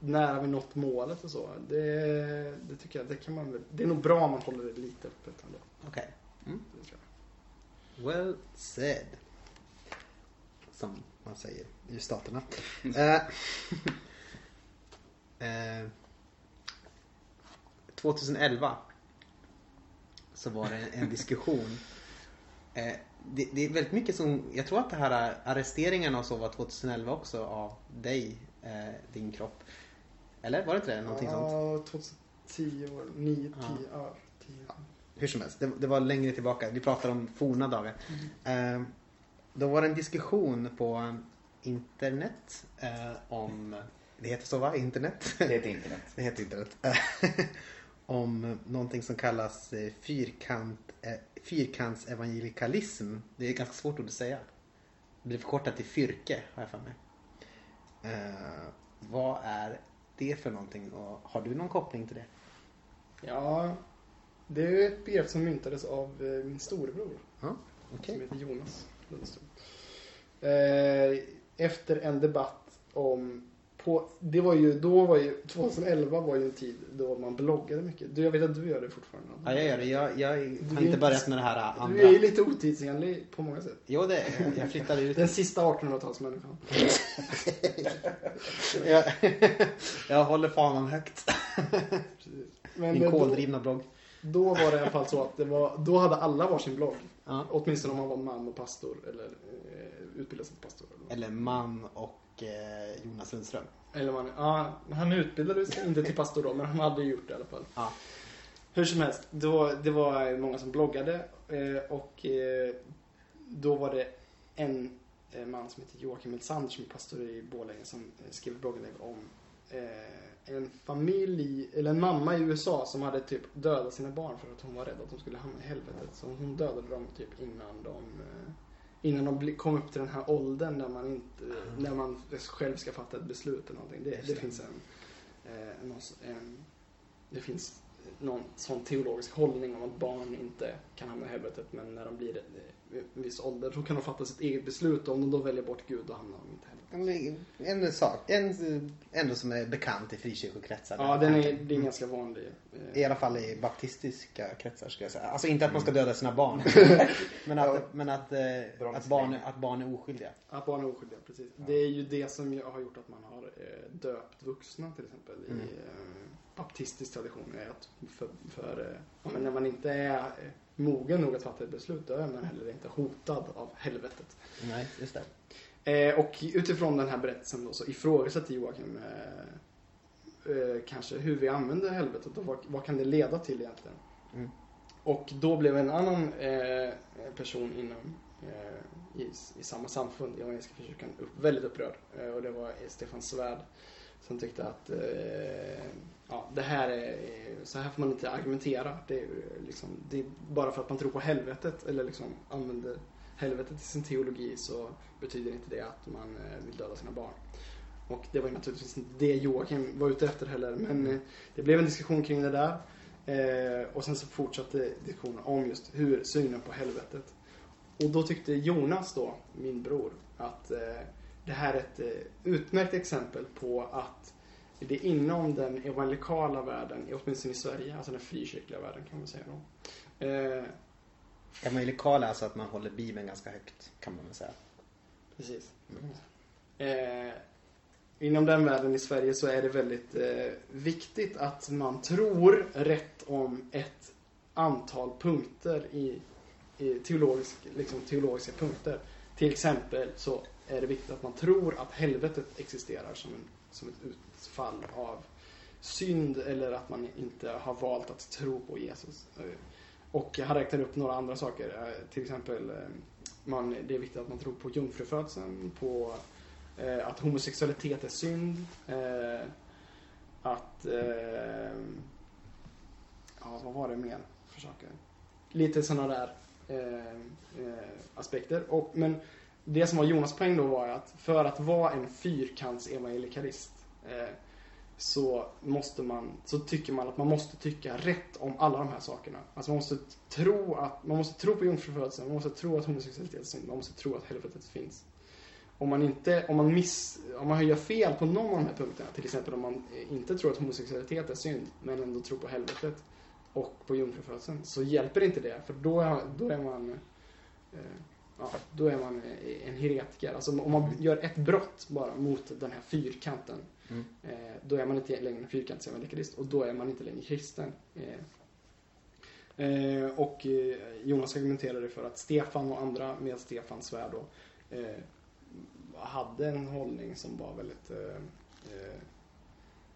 nära vi nått målet och så. Det, det tycker jag, det kan man Det är nog bra om man håller det lite öppet ändå.
Okej. Mm.
Tror jag.
Well said. Som man säger i staterna. Eh, eh, 2011 så var det en diskussion. Eh, det, det är väldigt mycket som, jag tror att det här arresteringarna och så var 2011 också av dig, eh, din kropp. Eller var det inte det? Någonting sånt?
ja, 2010 år, 9, 10,
Ja.
ja, 10.
Hur som helst, det, det var längre tillbaka. Vi pratar om forna dagar. Eh, då var det en diskussion på internet eh, om, det heter så va? Internet?
Det heter internet.
Det heter internet. om någonting som kallas eh, fyrkant, eh, fyrkantsevangelikalism. Det är ett ganska svårt ord att säga. Det blir förkortat till fyrke har jag för mig. Eh, vad är det för någonting och har du någon koppling till det?
Ja, det är ett begrepp som myntades av eh, min storebror.
Ja, okej.
Som heter Jonas Lundström. Eh, efter en debatt om på, det var ju, då var ju, 2011 var ju en tid då man bloggade mycket. Du, jag vet att du gör det fortfarande.
Ja, jag gör det. Jag, jag har inte börjat med det här andra.
Du är ju lite otidsenlig på många sätt.
Jo, det är jag. Flyttade ut.
Den sista 1800-talsmänniskan.
jag, jag håller fanan högt. Min koldrivna blogg.
Då var det i alla fall så att det var, då hade alla varsin blogg.
Ja.
Åtminstone om man var man och pastor eller eh, utbildad som pastor. Eller,
Eller man och eh, Jonas Lundström.
eller man, ja, han utbildade sig inte till pastor då, men han hade gjort det i alla fall.
Ja.
Hur som helst, då, det var många som bloggade eh, och eh, då var det en eh, man som heter Joakim Elsander som är pastor i Borlänge som eh, skrev blogginlägg om eh, en familj, eller en mamma i USA som hade typ dödat sina barn för att hon var rädd att de skulle hamna i helvetet. Så hon dödade dem typ innan de eh, Innan de kom upp till den här åldern där man inte, när man själv ska fatta ett beslut eller någonting. Det, det
det.
finns en, eh, någon, en det finns någon sån teologisk hållning om att barn inte kan hamna i helvetet men när de blir en viss ålder så kan de fatta sitt eget beslut och om de då väljer bort Gud då hamnar de inte i helvetet.
En, sak, en, ändå som är bekant i frikyrkokretsar.
Ja, den är, det är ganska vanlig. eh,
I alla fall i baptistiska kretsar skulle jag säga. Alltså inte att man ska döda sina barn. men att, men att, eh, att, barn, att barn är oskyldiga.
Att barn är oskyldiga, precis. Det är ju det som har gjort att man har eh, döpt vuxna till exempel i
Mm.
eh, baptistisk tradition. Är att för, för eh, ja, men när man inte är mogen nog att fatta ett beslut då är man heller inte hotad av helvetet.
Nej, just det.
Eh, och utifrån den här berättelsen då så ifrågasätter Joakim eh, eh, kanske hur vi använder helvetet och vad, vad kan det leda till egentligen.
Mm.
Och då blev en annan eh, person inom eh, i, i samma samfund, Evangeliska Frikyrkan, upp, väldigt upprörd. Eh, och det var Stefan Svärd som tyckte att ja, det här är, så här får man inte argumentera. Det är, liksom, det är bara för att man tror på helvetet eller liksom använder helvetet i sin teologi så betyder inte det att man eh, vill döda sina barn. Och det var ju naturligtvis inte det Joakim var ute efter heller. Men eh, det blev en diskussion kring det där. Eh, och sen så fortsatte diskussionen om just hur synen på helvetet. Och då tyckte Jonas då, min bror, att det här är ett utmärkt exempel på att det inom den evangelikala världen, åtminstone i Sverige, alltså den frikyrkliga världen kan man säga då. Eh,
Evangelikal är alltså att man håller Bibeln ganska högt kan man väl säga.
Precis. Eh, inom den världen i Sverige så är det väldigt eh, viktigt att man tror rätt om ett antal punkter i, i teologisk, liksom teologiska punkter. Till exempel så är det viktigt att man tror att helvetet existerar som, en, som ett utfall av synd eller att man inte har valt att tro på Jesus. Och han räknar upp några andra saker. Eh, till exempel eh, man, det är viktigt att man tror på jungfrufödseln, på eh, att homosexualitet är synd, eh, att... Eh, ja, vad var det mer för saker? Lite sådana där eh, eh, aspekter. Och, men det som var Jonas poäng då var att för att vara en fyrkants evangelikalist eh, så måste man, så tycker man att man måste tycka rätt om alla de här sakerna. Alltså man måste tro att, man måste tro på jungfrufödseln, man måste tro att homosexualitet är synd, man måste tro att helvetet finns. Om man inte, om man miss, om man gör fel på någon av de här punkterna, till exempel om man inte tror att homosexualitet är synd, men ändå tror på helvetet och på jungfrufödseln, så hjälper inte det, för då är, då är man eh, Ja, då är man en heretiker. Alltså om man gör ett brott bara mot den här fyrkanten
Mm.
Eh, då är man inte längre en fyrkantig evangelikalist och då är man inte längre kristen. Eh, eh, och eh, Jonas argumenterade för att Stefan och andra med Stefans svärd då eh, hade en hållning som var väldigt eh,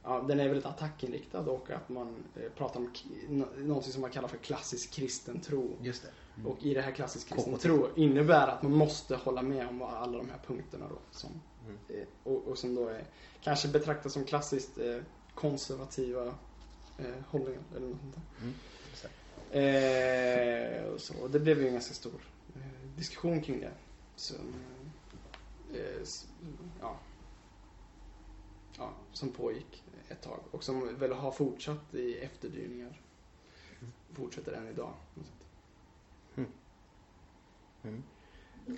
Ja, den är väldigt attackinriktad och att man pratar om någonting som man kallar för klassisk kristen tro.
Just det.
Och i det här klassisk kristen tro innebär att man måste hålla med om alla de här punkterna då. Som,
Mm.
eh, och, och som då är kanske betraktas som klassiskt eh, konservativa eh, hållningar eller något sånt där.
Mm.
Eh, och så, och det blev ju en ganska stor eh, diskussion kring det. Som, eh, s- ja, ja, som pågick ett tag och som väl har fortsatt i efterdyningar. Fortsätter än idag. sätt.
Mm.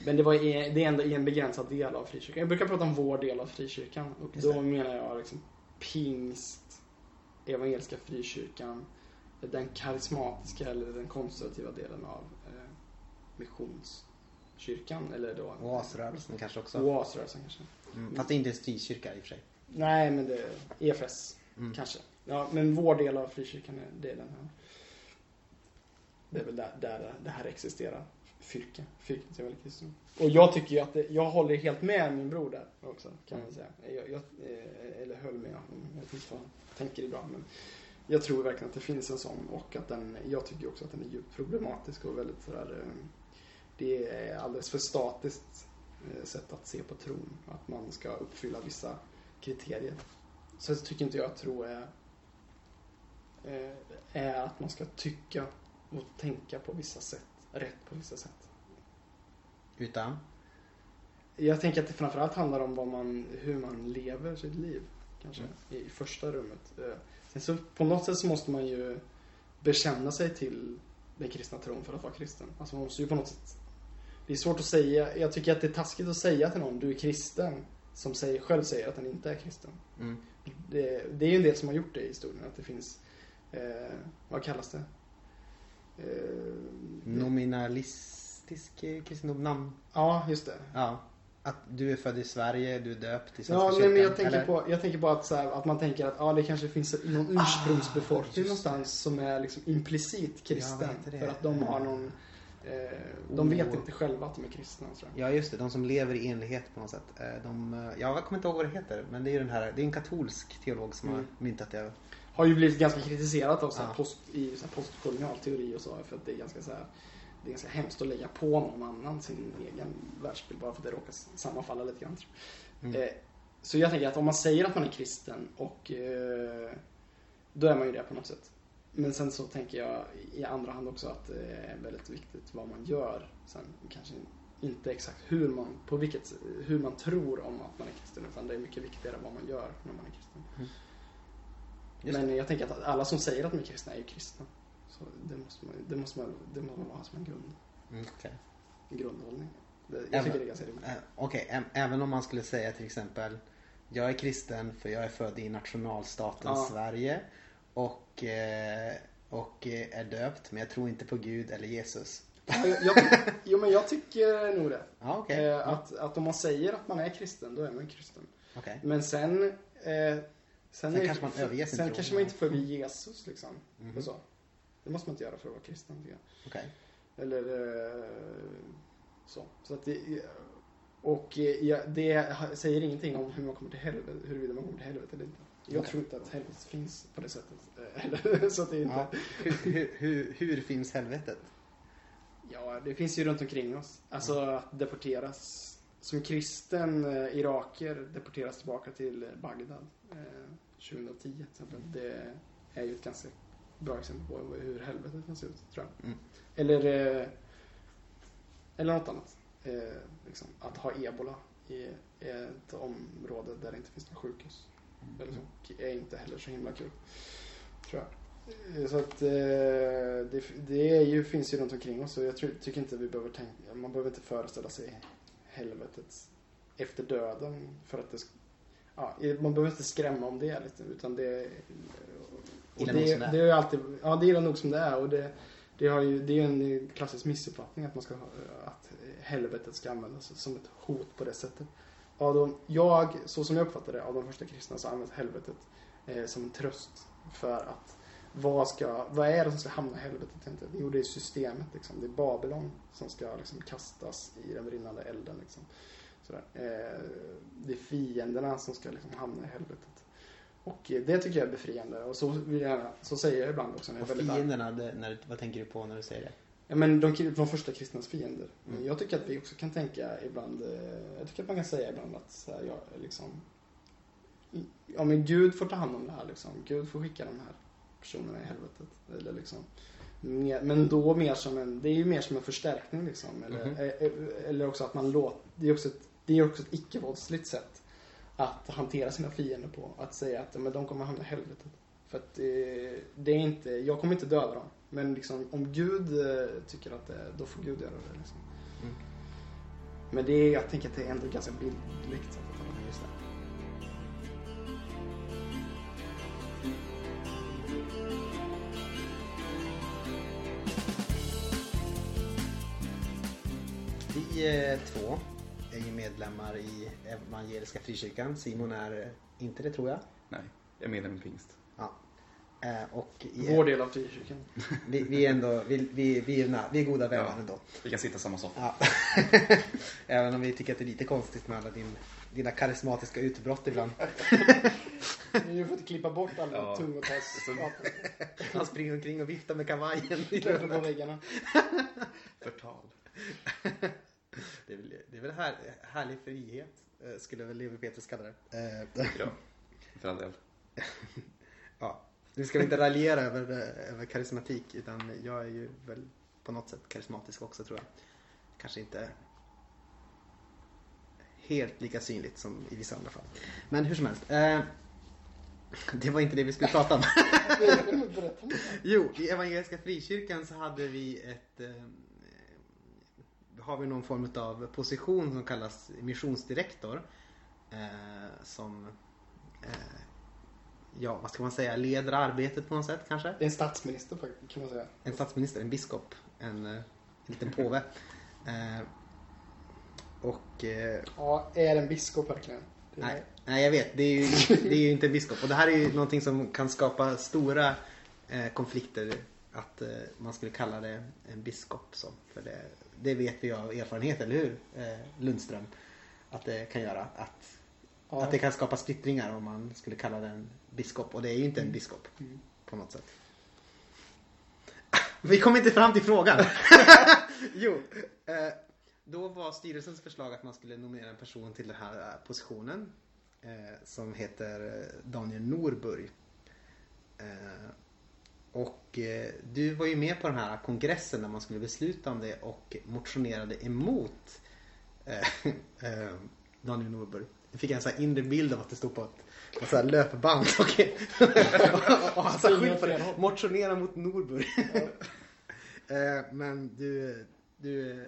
Men det, var i, det är ändå i en begränsad del av frikyrkan. Jag brukar prata om vår del av frikyrkan. Och
Just
då
det.
menar jag liksom pingst, evangeliska frikyrkan, den karismatiska eller den konservativa delen av eh, missionskyrkan. Eller då
Oasrörelsen kanske också.
Oasrörelsen kanske.
Mm. Fast det är inte en frikyrka i och för sig.
Nej, men det är EFS
Mm.
kanske. Ja, men vår del av frikyrkan är, det är den här. Det är väl där, där det här existerar. Fyrke. Fyrke till väldigt kristen. Och jag tycker ju att det, jag håller helt med min bror där också kan man säga. Jag, jag, eh, eller höll med honom. Jag vet inte vad han tänker ibland. Men jag tror verkligen att det finns en sån och att den, jag tycker också att den är djupt problematisk och väldigt sådär eh, det är alldeles för statiskt eh, sätt att se på tron. Att man ska uppfylla vissa kriterier. Sen så tycker inte jag att tro är, är att man ska tycka och tänka på vissa sätt. Rätt på vissa sätt.
Utan?
Jag tänker att det framförallt handlar om vad man, hur man lever sitt liv. Kanske
Mm.
i första rummet. Eh, Sen så på något sätt så måste man ju bekänna sig till den kristna tron för att vara kristen. Alltså man måste ju på något sätt Det är svårt att säga, jag tycker att det är taskigt att säga till någon du är kristen som säger, själv säger att han inte är kristen.
Mm.
Det, det är ju en del som har gjort det i historien, att det finns, eh, vad kallas det? Eh,
Nominalistisk eh, kristendom, namn.
ja, just det.
Ja. Att du är född i Sverige, du är döpt i Svenska
Ja, nej,
kyrkan.
men jag tänker,
eller?
på, jag tänker på att, så här, att man tänker att ja, det kanske finns någon ursprungsbefolkning
Ah,
någonstans som är liksom implicit kristen. för att de har någon, eh, de vet
Oh.
inte själva att de är kristna.
Ja just det, de som lever i enlighet på något sätt. Eh, De, ja, jag kommer inte ihåg vad det heter. Men det är ju den här, det är en katolsk teolog som
Mm.
har myntat det.
Har ju blivit ganska kritiserat av så
Ja.
post, i så postkolonial teori och så. För att det är ganska så här, det är ganska hemskt att lägga på någon annan sin egen världsbild bara för att det råkar sammanfalla lite grann.
Mm.
Eh, så jag tänker att om man säger att man är kristen och eh, då är man ju det på något sätt. Men sen så tänker jag i andra hand också att det är väldigt viktigt vad man gör. Sen kanske inte exakt hur man, på vilket, hur man tror om att man är kristen. Utan det är mycket viktigare vad man gör när man är kristen.
Just
Men jag tänker att alla som säger att de är kristna är ju kristna. Så det måste man, det måste man, det måste man ha som en grund,
Mm, okej.
en grundhållning. Jag
Även-
tycker det är ganska rimligt.
Eh, Okej, äm- även om man skulle säga till exempel Jag är kristen för jag är född i nationalstaten
Ja.
Sverige och, eh, och eh, är döpt men jag tror inte på Gud eller Jesus.
Ja, jag, jag, jo men jag tycker nog det.
Ja, Ja,
att, att om man säger att man är kristen, då är man kristen.
okej.
Men sen... Eh, sen
Sen kanske man överger sin
Sen
tro.
kanske man inte följer Jesus liksom.
Mhm.
Och så. Det måste man inte göra för att vara kristen tycker jag.
Okej.
Eller eh, så. så att det, och eh, det säger ingenting om hur man kommer till helvete, huruvida man kommer till helvete eller inte. Jag
Okej.
tror inte att helvetet finns på det sättet. Eh, så att det inte...
Ja. Hur, hur, hur, hur finns helvetet?
Ja, det finns ju runt omkring oss. Alltså att deporteras. Som kristen eh, iraker deporteras tillbaka till Bagdad eh, 2010 till exempel. Det är ju ett ganska bra exempel på hur helvetet kan se ut, tror jag.
Mm.
Eller, eh, eller något annat. Eh, liksom, att ha ebola i ett område där det inte finns några sjukhus. Eller så, är inte heller så himla kul. Tror jag. Eh, Så att eh, det, det är ju, finns ju runt omkring oss och jag tror, tycker inte vi behöver tänka, man behöver inte föreställa sig helvetet efter döden för att det Ja, man behöver inte skrämma om det lite utan det och det,
det är.
ju alltid, ja det är nog som det är och det, det, har ju, det är ju en klassisk missuppfattning att man ska att helvetet ska användas som ett hot på det sättet. Av de, jag, så som jag uppfattar det, av de första kristna så används helvetet eh, som en tröst för att vad, ska, vad är det som ska hamna i helvetet egentligen? Jo, det är systemet liksom. Det är Babylon som ska liksom kastas i den brinnande elden liksom. Sådär. Eh, det är fienderna som ska liksom hamna i helvetet. Och eh, det tycker jag är befriande. Och så, vill jag, så säger jag ibland också när jag
Och
är väldigt
fienderna, det, när, vad tänker du på när du säger det?
Ja, men de, de första kristnas fiender.
Mm.
jag tycker att vi också kan tänka ibland, eh, jag tycker att man kan säga ibland att så här, ja, liksom, ja men Gud får ta hand om det här liksom. Gud får skicka de här personerna i helvetet. Eller liksom, mer, men då mer som en, det är ju mer som en förstärkning liksom. Eller, eh, eh, eller också att man låter, det är också ett, det är också ett icke-våldsligt sätt att hantera sina fiender på. Att säga att men de kommer hamna i helvetet. För att det, är inte, jag kommer inte döda dem. Men liksom, om Gud eh, tycker att det, då får Gud göra det. Liksom. Men det är, jag tänker att det är ändå ganska bildligt. Så att
två är ju medlemmar i Evangeliska Frikyrkan. Simon är eh, inte det tror jag.
Nej, jag är medlem i pingst.
Ja. Eh, och i,
Vår del av frikyrkan.
vi, vi är ändå vi, vi, vi, är, na- vi är goda vänner
Ja.
ändå.
Vi kan sitta i samma soffa.
Ja. Även om vi tycker att det är lite konstigt med alla din, dina karismatiska utbrott ibland.
Vi har fått klippa bort alla
Ja.
tungotalsskap
Han springer omkring och viftar med kavajen. i
på väggarna.
Förtal.
Det är väl, det är väl här, härlig frihet, eh, skulle väl Levi Petrus kalla det. Eh,
Ja, för all del.
Ja, nu ska vi inte raljera över, eh, över karismatik utan jag är ju väl på något sätt karismatisk också tror jag. Kanske inte helt lika synligt som i vissa andra fall. Men hur som helst. Eh, det var inte det vi skulle prata om. Jo, i Evangeliska Frikyrkan så hade vi ett eh, har vi någon form av position som kallas missionsdirektor. Eh, som eh, ja, vad ska man säga, leder arbetet på något sätt kanske.
Det är en statsminister kan man säga.
En statsminister, en biskop, en, eh, en liten påve. Eh, och eh,
Ja, är en biskop verkligen? Är-
Nej, nej jag vet. Det är, ju, det är ju inte en biskop. Och det här är ju någonting som kan skapa stora eh, konflikter. Att man skulle kalla det en biskop. Så. För det, det vet vi av erfarenhet, eller hur? Eh, Lundström. Att det kan göra. Att,
Ja.
att det kan skapa splittringar om man skulle kalla det en biskop. Och det är ju inte en biskop.
Mm.
På något sätt. Vi kom inte fram till frågan. jo. Eh, då var styrelsens förslag att man skulle nominera en person till den här eh, positionen. Som heter Daniel Norburg. Och eh, du var ju med på den här kongressen när man skulle besluta om det och motionerade emot eh, eh, Daniel Norburg. Jag fick en sån här inre bild av att det stod på ett, på så här löpband och, och, och han sa skylt på det. Motionera mot Norburg. Eh, Men du, du eh,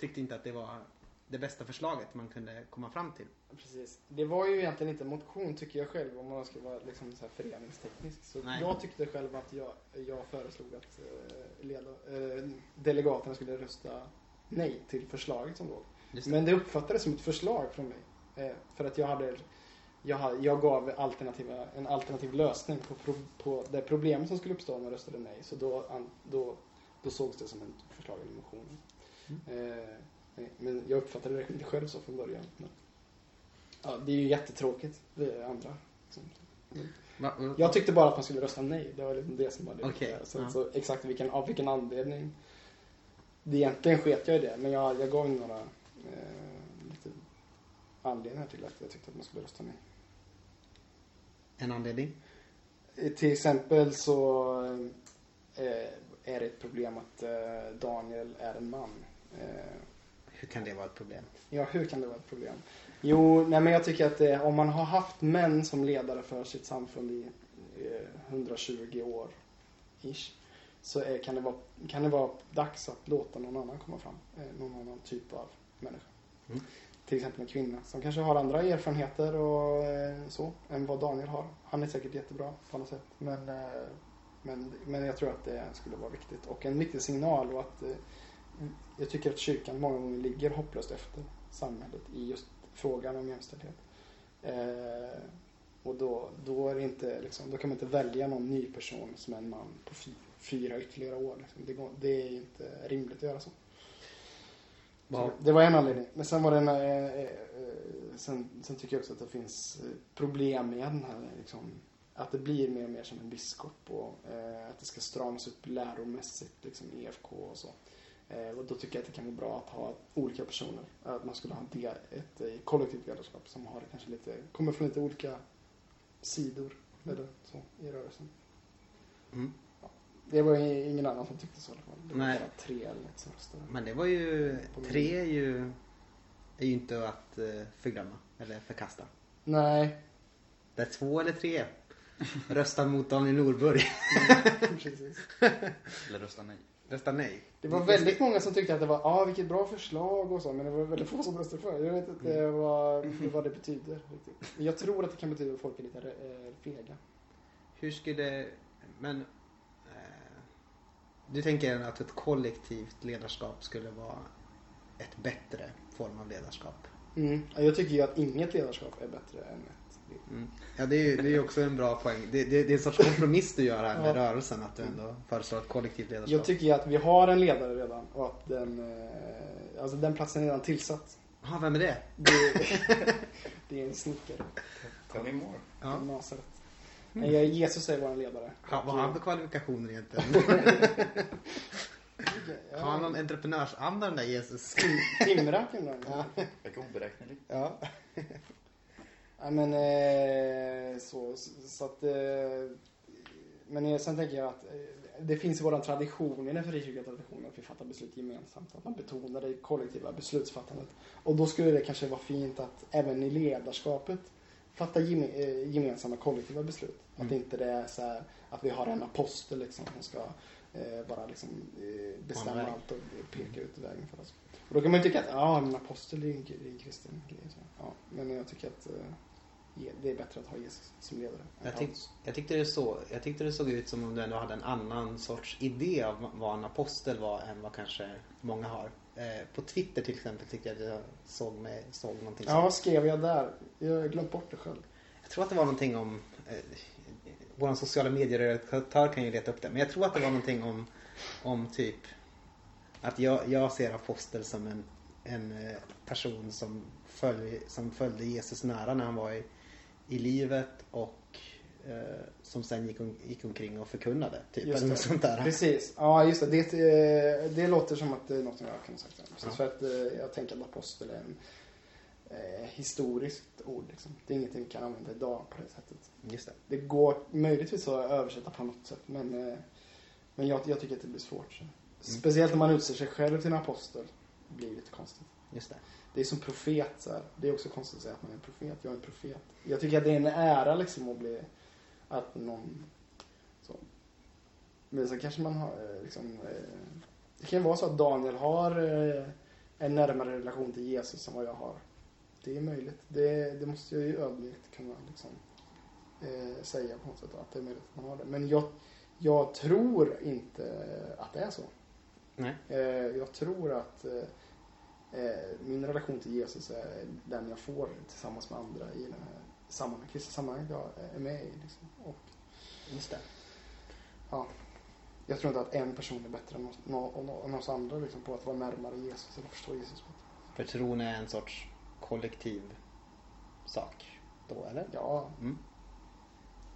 tyckte inte att det var det bästa förslaget man kunde komma fram till.
Precis. Det var ju egentligen inte en motion tycker jag själv om man ska vara liksom så här föreningsteknisk. Så
Nej.
jag tyckte själv att jag, jag föreslog att eh, leda, eh, delegaterna skulle rösta nej till förslaget som låg.
Det.
Men det uppfattades som ett förslag från mig. Eh, för att jag hade jag, jag gav alternativa, en alternativ lösning på, pro, på det problem som skulle uppstå om man röstade nej. Så då, an- då, då sågs det som ett förslag i motionen. Eh, nej, men jag uppfattade det inte själv så från början. Men, ja, det är ju jättetråkigt, det andra. Som,
va-
jag tyckte bara att man skulle rösta nej. Det var liksom det som var det viktiga. så,
ja.
så exakt vilken, av vilken anledning. Det egentligen sket jag i det, men jag, jag gav några eh, lite anledningar till att jag tyckte att man skulle rösta nej.
En anledning?
Eh, Till exempel så eh, är det ett problem att eh, Daniel är en man. Eh,
Hur kan det vara ett problem?
Ja, hur kan det vara ett problem? Jo, nej men jag tycker att det, om man har haft män som ledare för sitt samfund i eh, 120 år, ish, så är, kan, det vara, kan det vara dags att låta någon annan komma fram. Eh, någon annan typ av människa.
Mm.
Till exempel en kvinna som kanske har andra erfarenheter och eh, så, än vad Daniel har. Han är säkert jättebra på något sätt. Men, eh, men, men jag tror att det skulle vara viktigt. Och en viktig signal och att eh, jag tycker att kyrkan många gånger ligger hopplöst efter samhället i just frågan om jämställdhet. Eh, och då, då, är det inte, liksom, då kan man inte välja någon ny person som är en man på fy, fyra ytterligare år. Liksom. Det, går, det är inte rimligt att göra så. Så. Det var en anledning. Men sen var det en, eh, eh, sen, sen tycker jag också att det finns eh, problem med den här liksom, att det blir mer och mer som en biskop och eh, att det ska stramas upp läromässigt liksom EFK och så. Eh, och då tycker jag att det kan vara bra att ha olika personer. Att man skulle ha en del, ett eh, kollektivt ledarskap som har kanske lite, kommer från lite olika sidor eller så i rörelsen.
Mm.
Det var ju ingen annan som tyckte så i alla fall. Det var
Nej.
tre eller något som röstade.
Men det var ju... Tre är ju, är ju inte att eh, förglömma eller förkasta.
Nej,
Det är två eller tre. Rösta mot Daniel Norburg.
Precis.
Eller rösta nej.
Rösta nej.
Det var väldigt många som tyckte att det var, ah, vilket bra förslag och så, men det var väldigt få som röstade för. Jag vet inte vad, vad det betyder riktigt. Jag tror att det kan betyda att folk är lite eh, fega.
Hur skulle... Men... Eh, du tänker att ett kollektivt ledarskap skulle vara ett bättre form av ledarskap?
Mm. Ja, Jag tycker ju att inget ledarskap är bättre än ett.
Mm. Ja, det är ju det är också en bra poäng. Det, det, det är en sorts kompromiss du gör här med
Ja.
rörelsen, att du ändå föreslår ett kollektivt ledarskap.
Jag tycker ju att vi har en ledare redan och att den, eh, alltså den platsen är redan tillsatt.
Jaha, vem är det?
Det, det är en snickare
Tell me more.
Ja.
Nasaret. Nej, jag- Jesus är vår ledare.
Ha, vad har han för kvalifikationer egentligen?
Ja,
Har han någon entreprenörsanda den där Jesus?
Timra kan.
Ja.
Verkar oberäknelig.
ja.
Ja, men eh, så, så att... Eh, men sen tänker jag att eh, det finns i våran tradition, i den frikyrkliga traditionen, att vi fattar beslut gemensamt. Att man betonar det kollektiva beslutsfattandet. Och då skulle det kanske vara fint att även i ledarskapet fatta geme, eh, gemensamma kollektiva beslut. Att inte det är så här att vi har en apostel liksom som ska bara liksom eh, bestämma allt och peka ut vägen för oss. Och då kan man ju tycka att ja, en apostel är ju en, kristen grej. Ja, men jag tycker att eh, det är bättre att ha Jesus som ledare.
Jag, tyck, jag, tyckte det så, jag tyckte det såg ut som om du ändå hade en annan sorts idé av vad en apostel var än vad kanske många har. Eh, på Twitter till exempel tyckte jag att jag såg, med, såg någonting
Ja, vad skrev jag där? Jag har glömt bort det själv.
Jag tror att det var någonting om eh, Vår sociala medieredaktör kan ju leta upp det. Men jag tror att det var någonting om, om typ att jag, jag ser apostel som en, en eh, person som, följ, som följde Jesus nära när han var i, i livet och eh, som sen gick, om, gick omkring och förkunnade. Typ,
Just
eller något sånt där.
Precis. Ja, just det. Det, eh, det låter som att det är något som jag kan ha sagt. Precis,
Ja.
För att eh, jag tänker att apostel är en eh, historiskt ord. Liksom. Det är ingenting vi kan använda idag på det sättet.
Just det.
Det går möjligtvis att översätta på något sätt men, eh, men jag, jag tycker att det blir svårt. Så. Speciellt om man utser sig själv till en apostel. Det blir lite konstigt.
Just det.
Det är som profet. Så här. Det är också konstigt att säga att man är en profet. Jag är en profet. Jag tycker att det är en ära liksom att bli... Att någon... Så. Men så kanske man har eh, liksom... eh, Det kan vara så att Daniel har eh, en närmare relation till Jesus än vad jag har. Det är möjligt. Det, det måste jag ju ödmjukt kunna liksom, eh, säga på något sätt. Att det är möjligt att man har det. Men jag, jag tror inte att det är så.
Nej.
Eh, jag tror att eh, eh, min relation till Jesus är den jag får tillsammans med andra i den här sammanhang, kristna sammanhanget jag är med i. Liksom. Och,
Just det.
ja, jag tror inte att en person är bättre än oss, nå, nå, än oss andra liksom, på att vara närmare Jesus eller förstå Jesus bättre.
För tron är en sorts kollektiv sak då, eller?
Ja,
Mm.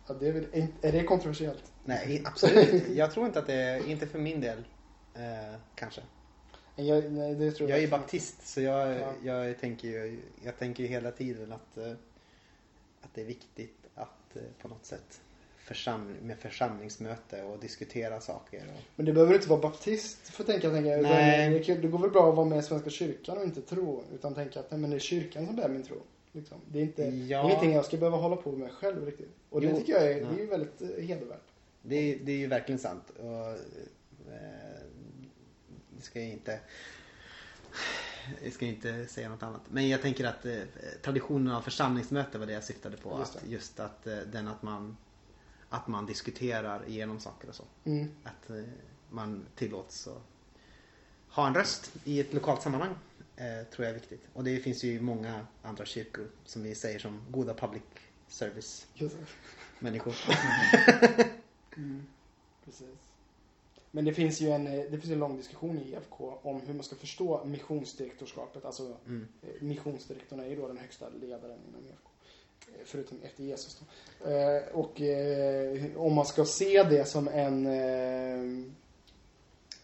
ja det är, väl, är, är det kontroversiellt?
Nej, absolut. Jag tror inte att det är, inte för min del, eh, kanske.
Jag, nej, det tror
Jag är ju
inte.
baptist så jag,
Ja.
jag, tänker ju, jag tänker ju hela tiden att, eh, att det är viktigt att eh, på något sätt försam, med församlingsmöte och diskutera saker. Och,
Men det behöver inte vara baptist för att tänka, tänka utan
Nej.
det, går väl bra att vara med i Svenska kyrkan och inte tro. Utan tänka att nej, men det är kyrkan som bär min tro. Liksom. Det är inte,
Ja.
ingenting jag ska behöva hålla på med själv riktigt. Och det
Jo.
tycker jag är,
Ja.
det är ju väldigt eh, hedervärt.
det, är- det är ju verkligen sant. Och, eh, det ska jag inte jag ska inte säga något annat. Men jag tänker att eh, traditionen av församlingsmöte var det jag syftade på.
Just
att just att eh, den att man, att man diskuterar igenom saker och så.
Mm.
Att eh, man tillåts att ha en röst i ett lokalt sammanhang. Eh, tror jag är viktigt. Och det finns ju många andra kyrkor som vi säger som goda public service människor.
Mm. Precis. Men det finns ju en, eh, det finns en lång diskussion i IFK om hur man ska förstå missionsdirektorskapet. Alltså
Mm.
Missionsdirektorn är ju då den högsta ledaren inom IFK. Förutom efter Jesus då. Eh, Och eh, om man ska se det som en, eh,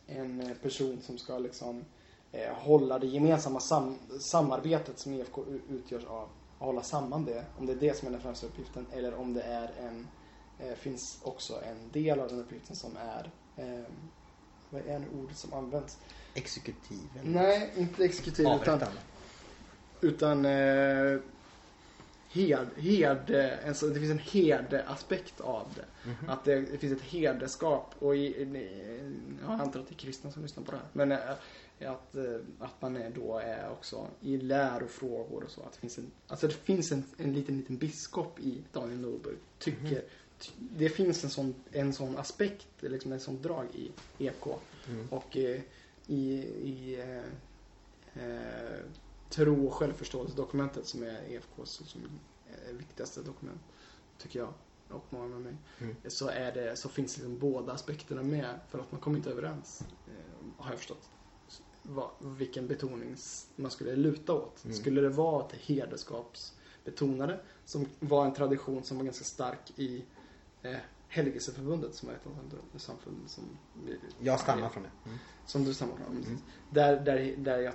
en person som ska liksom hålla det gemensamma sam samarbetet som IFK u- utgörs av. Hålla samman det. Om det är det som är den främsta uppgiften. Eller om det är en, eh, finns också en del av den uppgiften som är eh, vad är nu ordet som används?
Exekutiv eller
Nej, inte exekutiv utan utan eh, herd, herde, alltså det finns en herdeaspekt av det.
Mhm.
Att det, det finns ett herdeskap och i, i, jag antar att det är kristna som lyssnar på det här. Men eh, att, eh, att man är då är också i lärofrågor och så. Att det finns en, alltså det finns en, en liten, liten biskop i Daniel Norberg. Tycker, ty, det finns en sån, en sån aspekt, liksom en sån drag i EK.
Mm.
Och eh, i, i eh, eh, tro och självförståelsedokumentet som är EFKs som är viktigaste dokument, tycker jag och många med mig,
Mm.
så, är det, så finns liksom båda aspekterna med för att man kommer inte överens, eh, har jag förstått. Va, vilken betoning man skulle luta åt.
Mm.
Skulle det vara att hederskapsbetonade, som var en tradition som var ganska stark i eh, Helgelseförbundet som är ett av de samfund som
Jag stammar från det. Mm.
som du stammar från.
Mm.
Där, där, där jag, eh,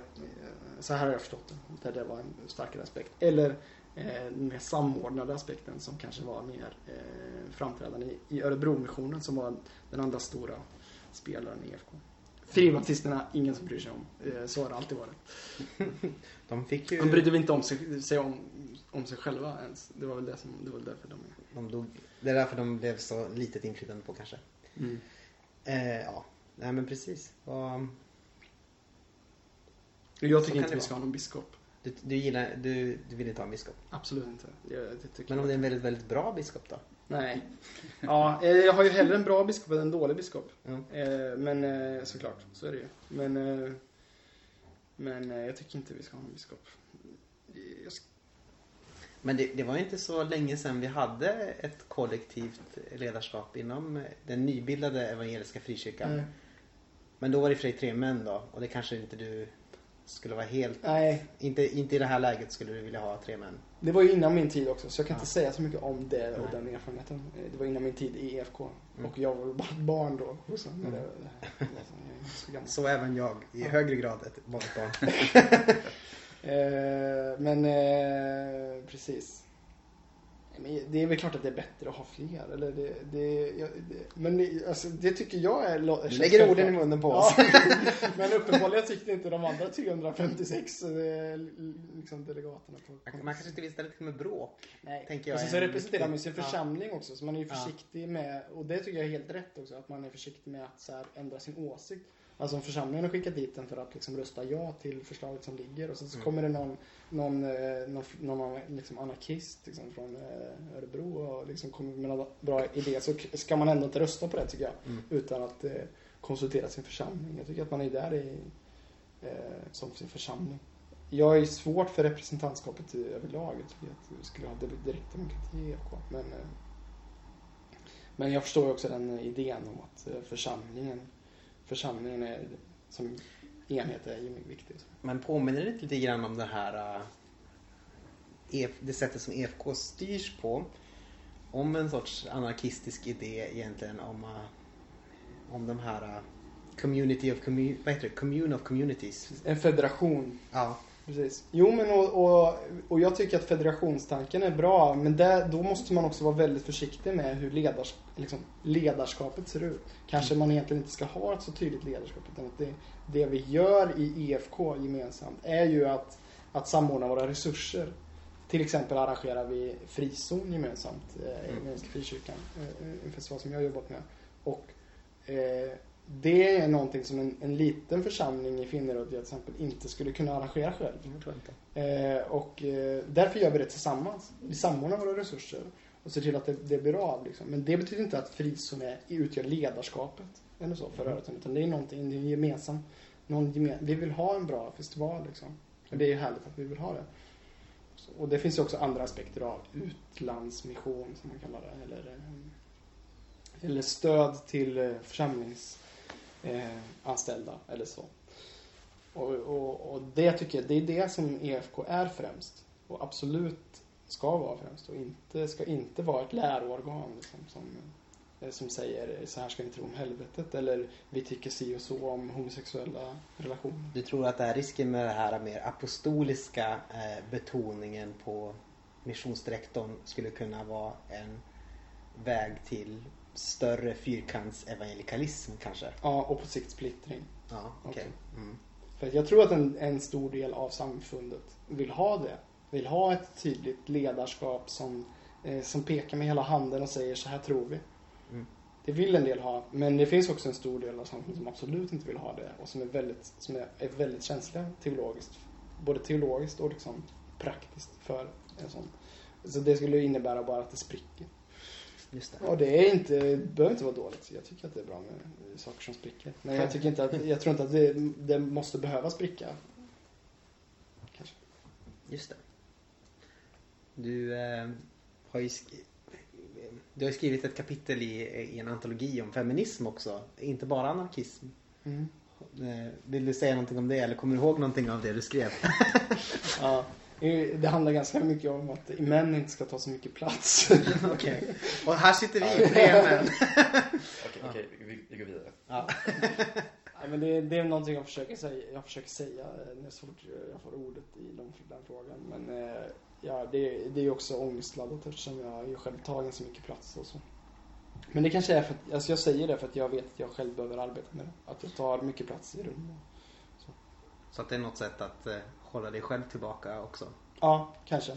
så här har jag förstått det. Där det var en starkare aspekt. Eller eh, den mer samordnade aspekten som kanske var mer eh, framträdande i, i Örebromissionen som var den andra stora spelaren i IFK. Fribaptisterna, ingen som bryr sig om. Eh, så har det alltid varit.
De fick ju...
De brydde väl inte om sig, sig om, om sig själva ens. Det var väl det som, det var väl därför de.
De dog. Det är därför de blev så litet inflytande på kanske. Eh, ja, nej men precis. Och,
Jag tycker inte vi ska ha någon biskop.
du, du gillar, du, du vill inte ha en biskop.
Absolut inte. Jag, det tycker
Men om
jag.
det är en väldigt, väldigt bra biskop då?
Nej. Ja, eh, jag har ju hellre en bra biskop än en dålig biskop. Eh, Men eh, såklart, så är det ju. Men, men jag tycker inte vi ska ha en biskop.
Men det, det var inte så länge sedan vi hade ett kollektivt ledarskap inom den nybildade evangeliska frikyrkan.
Nej.
Men då var det för dig tre män då och det kanske inte du skulle vara helt...
Nej,
Inte, inte i det här läget skulle du vilja ha tre män.
det var ju innan min tid också så jag kan
Ja.
inte säga så mycket om det och
Nej.
den erfarenheten. Eh, Det var innan min tid i EFK.
Mm.
Och jag var bara ett barn då. Sen,
Mm.
så.
Så även jag, i
Ja.
högre grad ett barnbarn.
Eh, men eh, precis. Men det är väl klart att det är bättre att ha fler. Eller det, det, jag, det, men det, alltså, det tycker jag är...
Du lägger orden i munnen på oss.
Ja, men uppenbarligen tyckte inte de andra 356 eh, liksom delegaterna på
Man kanske inte vill ställa till med bråk.
Nej.
tänker jag
och så
en
representerar man ju sin
Ja.
församling också. Så man är ju försiktig med, och det tycker jag är helt rätt också, att man är försiktig med att så här, ändra sin åsikt. Alltså om församlingen har skickat dit den för att liksom rösta ja till förslaget som ligger och sen så
Mm.
kommer det någon, någon, eh, någon, någon liksom anarkist liksom, från eh, Örebro och liksom kommer med några bra idé så ska man ändå inte rösta på det tycker jag.
Mm.
Utan att eh, konsultera sin församling. Jag tycker att man är där i, eh, som sin församling. Jag är svårt för representantskapet i- överlag. Jag tycker att vi skulle ha di- direktdemokrati i EFK. Men, eh, men jag förstår ju också den idén om att församlingen, församlingen är, som enhet är viktig.
Men påminner det inte lite grann om det här uh, EF, det sättet som EFK styrs på? Om en sorts anarkistisk idé egentligen om, uh, om de här uh, community of commu- vad heter det? Commune of communities.
En federation
Ja.
Precis. Jo, men och, och, och jag tycker att federationstanken är bra, men där, då måste man också vara väldigt försiktig med hur ledars, liksom, ledarskapet ser ut. Kanske man egentligen inte ska ha ett så tydligt ledarskap, utan att det, det vi gör i IFK gemensamt är ju att, att samordna våra resurser. Till exempel arrangerar vi frizon gemensamt eh, i
Mm.
Evangeliska Frikyrkan, eh, en festival som jag har jobbat med. Och eh, det är någonting som en, en liten församling i Finneröd till exempel inte skulle kunna arrangera själv.
Jag tror inte.
Eh, och eh, därför gör vi det tillsammans. Vi samordnar våra resurser och ser till att det, det blir av. Liksom. Men det betyder inte att frizon är, utgör ledarskapet eller så för rörelsen. Utan det är någonting, det är en gemensam, någon gemen, vi vill ha en bra festival liksom. Och det är härligt att vi vill ha det. Så, och det finns ju också andra aspekter av utlandsmission som man kallar det. Eller, eh, eller stöd till eh, anställda eller så. Och, och, och det tycker jag, det är det som EFK är främst. Och absolut ska vara främst. Och inte, ska inte vara ett läroorgan liksom, som, eh, som säger så här ska ni tro om helvetet. Eller vi tycker si och så om homosexuella relationer.
Du tror att det är risken med den här mer apostoliska eh, betoningen på missionsdirektorn skulle kunna vara en väg till större fyrkantsevangelikalism kanske?
Ja, och på sikt splittring.
Ja. Okej. Mm.
För jag tror att en, en stor del av samfundet vill ha det. vill ha ett tydligt ledarskap som, eh, som pekar med hela handen och säger så här tror vi.
Mm.
Det vill en del ha, men det finns också en stor del av samhället som absolut inte vill ha det och som är väldigt, som är, är väldigt känsliga teologiskt. Både teologiskt och liksom praktiskt för en sån. Så det skulle innebära bara att det spricker.
Just det.
Och det är inte, det behöver inte vara dåligt. Jag tycker att det är bra med saker som spricker. Men jag tycker inte att, jag tror inte att det, det måste behöva spricka. Kanske.
Just det. Du eh, har ju du har skrivit ett kapitel i, i en antologi om feminism också. Inte bara anarkism.
Mm.
Eh, Vill du säga någonting om det eller kommer du ihåg någonting av det du skrev?
Ja, det handlar ganska mycket om att män inte ska ta så mycket plats.
Okej. Och här sitter vi, tre män.
Okej, okej, vi, vi går vidare.
Ja.
Nej, men det, det är någonting jag försöker säga, jag försöker säga eh, när så fort jag får ordet i de, den frågan. Men eh, ja, det, det är ju också ångestladdat eftersom jag ju själv tar ganska mycket plats och så. Men det kanske är för att, alltså jag säger det för att jag vet att jag själv behöver arbeta med det. Att jag tar mycket plats i rum.
Så att det är något sätt att eh, hålla dig själv tillbaka också.
Ja, kanske.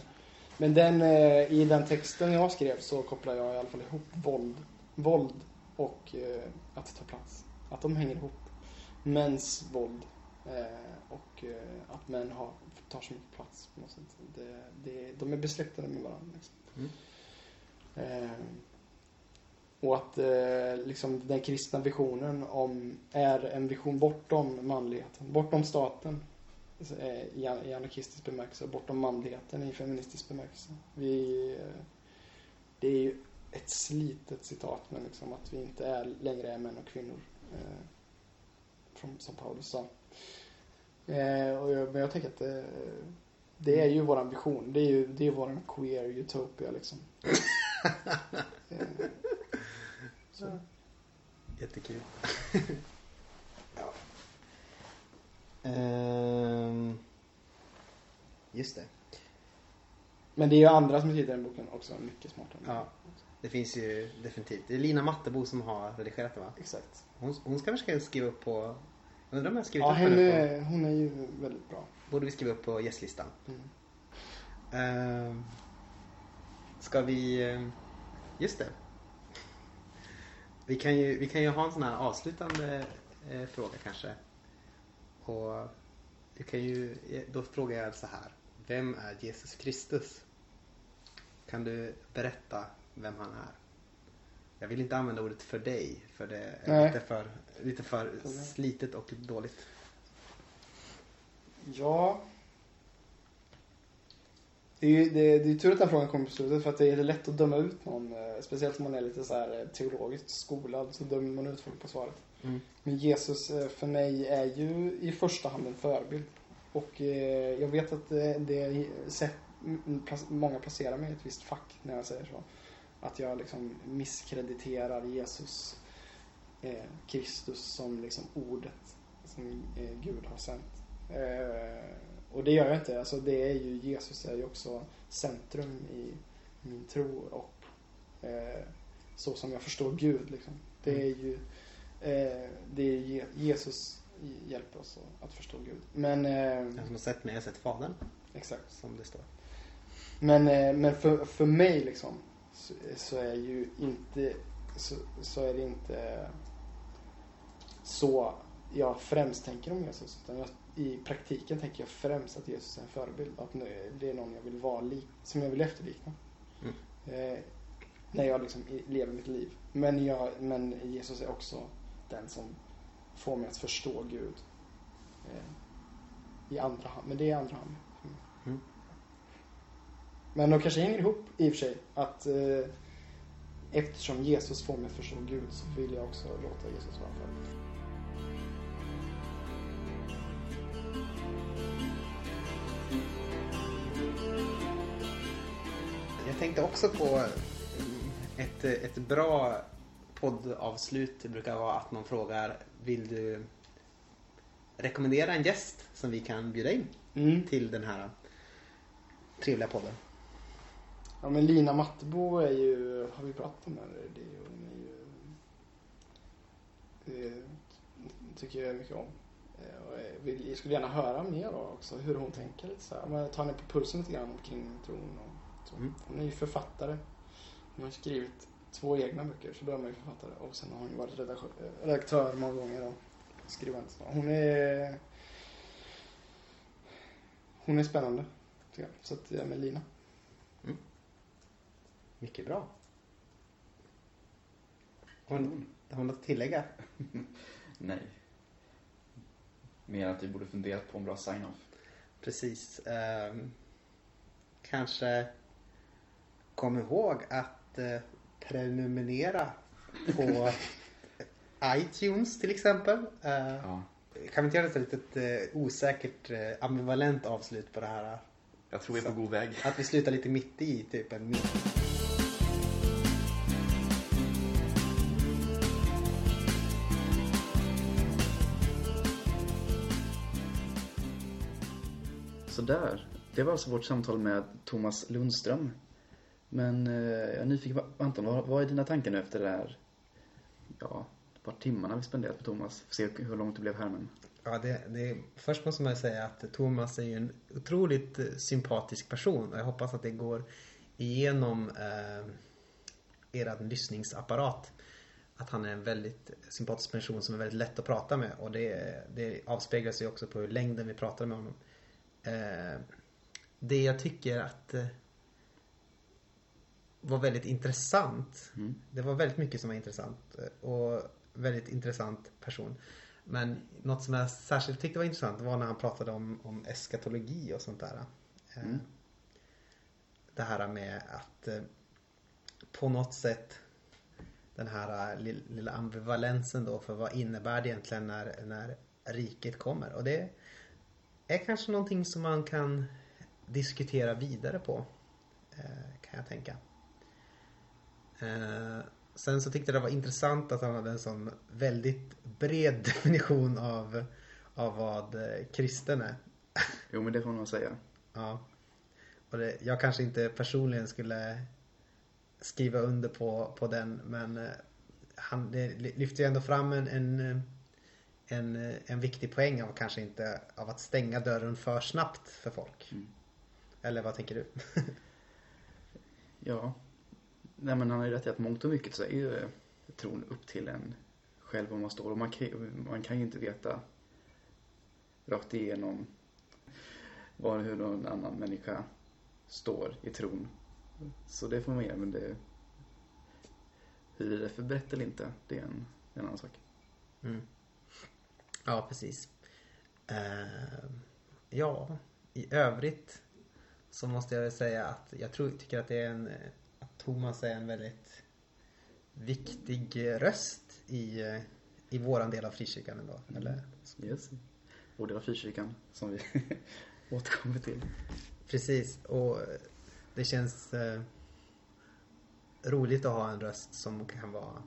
Men den, eh, i den texten jag skrev så kopplar jag i alla fall ihop våld, våld och eh, att ta plats. Att de hänger ihop. Mäns våld eh, och eh, att män har, tar så mycket plats på något sätt. Det, det, de är besläktade med varandra. Liksom.
Mm.
Och att liksom den kristna visionen om, är en vision bortom manligheten, bortom staten i i anarkistisk bemärkelse, bortom manligheten i feministisk bemärkelse. Vi, eh, det är ju ett slitet citat, men liksom att vi inte är, längre är män och kvinnor. Eh, från, som Paulus sa. Eh, och jag, men jag tänker att det, det är ju våran vision. Det är ju det är våran queer utopia liksom. eh, så.
Jättekul. Ehm, just det.
Men det är ju andra som skriver den boken också mycket smartare.
Ja. Det finns ju definitivt. Det är Lina Mattebo som har redigerat det va?
Exakt.
Hon, hon ska kanske skriva upp på... Jag undrar om jag skrivit
Ja,
upp henne
henne, hon är ju väldigt bra.
på... Borde vi skriva upp på gästlistan?
Mm.
Ehm, ska vi... eh, Just det. Vi kan ju, vi kan ju ha en sån här avslutande eh, fråga kanske. Och vi kan ju, då frågar jag så här. Vem är Jesus Kristus? Kan du berätta vem han är? Jag vill inte använda ordet för dig, för det är
Nej.
lite för, lite för slitet och dåligt.
Ja. Det är ju det, det är tur att den frågan kommer på slutet för att det är lätt att döma ut någon. eh, Speciellt om man är lite så här eh, teologiskt skolad så dömer man ut folk på svaret.
Mm.
Men Jesus eh, för mig är ju i första hand en förebild. Och jag vet att det, sätt, många placerar mig i ett visst fack när jag säger så. Att jag liksom misskrediterar Jesus Kristus som liksom ordet som Gud har sänt. Eh, och det gör jag inte. Alltså det är ju, Jesus är ju också centrum i min tro och eh, så som jag förstår Gud. Liksom. Det är ju eh, det är Je- Jesus hjälper oss att förstå Gud. Men
Den som har sett mig har sett Fadern,
exakt.
som det står.
Men, men för, för mig liksom så, så är ju inte så, så är det inte så jag främst tänker om Jesus. Utan jag, I praktiken tänker jag främst att Jesus är en förebild. Att det är någon jag vill vara lik, som jag vill efterlikna.
Mm.
Eh, när jag liksom lever mitt liv. Men, jag, men Jesus är också den som får mig att förstå Gud. Eh, I andra hand. Men det är i andra hand. mig.
Mm.
Men de kanske hänger ihop i och för sig. Att eh, eftersom Jesus får mig att förstå Gud så vill jag också låta Jesus vara förebild.
Jag tänkte också på mm, ett, ett bra poddavslut det brukar vara att man frågar Vill du rekommendera en gäst som vi kan bjuda in
Mm.
till den här trevliga podden?
Ja men Lina Mattebo är ju, har vi pratat om henne? Det är hon är ju, eh, tycker jag mycket om. Eh, Och vill, skulle gärna höra mer också hur hon tänker lite så här. Men tar ni på pulsen lite grann kring tron och.
Mm.
Hon är ju författare. Hon har skrivit två egna böcker, så då är man ju författare. Och sen har hon ju varit redaktör, redaktör många gånger och skribent. Hon är... Hon är spännande, tycker jag. Så att jag är med Lina.
Mycket bra. Har hon, har hon något att tillägga?
Nej. Mer att vi borde funderat på en bra sign-off.
Precis. Ehm, kanske kom ihåg att eh, prenumerera på iTunes till exempel. Eh,
Ja.
Kan vi inte göra ett litet eh, osäkert eh, ambivalent avslut på det här?
Jag tror vi är på god väg.
Att vi slutar lite mitt i, typ en mitt.
Sådär. Det var alltså vårt samtal med Thomas Lundström. Men eh, jag är nyfiken på, Anton, vad, vad är dina tankar nu efter det här, ja, ett par timmarna vi spenderat med Thomas? Får se hur långt det blev här men.
Ja, det, det, först måste man ju säga att Thomas är ju en otroligt eh, sympatisk person och jag hoppas att det går igenom eh, er lyssningsapparat. Att han är en väldigt sympatisk person som är väldigt lätt att prata med och det, det avspeglar sig också på hur längden vi pratar med honom. Eh, det jag tycker att eh, var väldigt intressant.
Mm.
Det var väldigt mycket som var intressant eh, och väldigt intressant person. Men något som jag särskilt tyckte var intressant var när han pratade om, om eskatologi och sånt där. Eh,
Mm.
Det här med att eh, på något sätt den här lill- lilla ambivalensen då för vad innebär det egentligen när, när riket kommer. Och det är kanske någonting som man kan diskutera vidare på. Kan jag tänka. Eh, Sen så tyckte jag det var intressant att han hade en sån väldigt bred definition av, av vad eh, kristen är.
Jo men det får man nog säga.
Ja. Och det, jag kanske inte personligen skulle skriva under på, på den men eh, han det lyfter ju ändå fram en, en, en, en viktig poäng av kanske inte av att stänga dörren för snabbt för folk.
Mm.
Eller vad tänker du?
Ja. Nej men han har ju rätt i att mångt och mycket så är ju eh, tron upp till en själv var man står. Och man kan, man kan ju inte veta rakt igenom var hur någon annan människa står i tron. Så det får man göra men det hur det är för brett eller inte, det är en, en annan sak.
Mm. Ja, precis. Uh, ja, i övrigt så måste jag väl säga att jag tror, tycker att det är en Thomas är en väldigt viktig röst i, eh, i våran del av frikyrkan ändå.
Mm.
Eller?
Yes. Vår del av frikyrkan som vi återkommer till.
Precis, och det känns eh, roligt att ha en röst som kan vara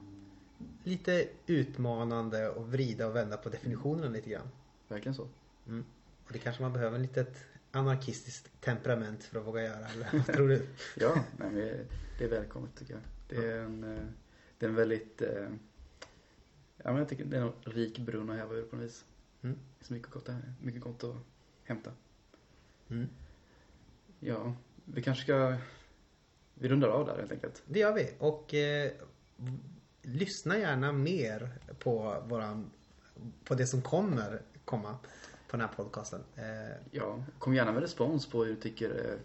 lite utmanande och vrida och vända på definitionerna lite grann.
Verkligen så.
Mm. Och det kanske man behöver en litet anarkistiskt temperament för att våga göra, eller vad tror du?
Ja, nej, men det är välkommet tycker jag. Det är en, eh, det är en väldigt, eh, ja men jag tycker det är en rik brunn att häva ur på något vis.
Mm.
Det är så mycket gott, här, mycket gott att hämta.
Mm.
Ja, vi kanske ska, vi rundar av där helt enkelt.
Det gör vi. Och eh, lyssna gärna mer på våran, på det som kommer komma på den här podcasten. Eh,
Ja, kom gärna med respons på hur du tycker, eh,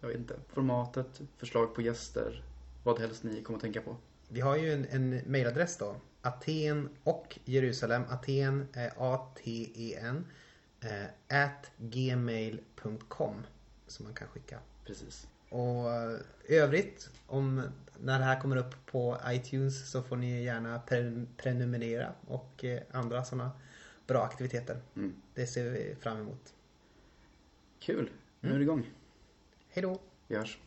jag vet inte, formatet, förslag på gäster, vad helst ni kommer att tänka på.
vi har ju en, en mailadress då. Aten och Jerusalem. Aten, eh, A-T-E-N. At gmail.com. Som man kan skicka.
Precis.
Och övrigt, om när det här kommer upp på iTunes så får ni gärna pre- prenumerera och andra sådana bra aktiviteter.
Mm.
Det ser vi fram emot.
Kul, nu är det igång.
Hej då!
Vi hörs.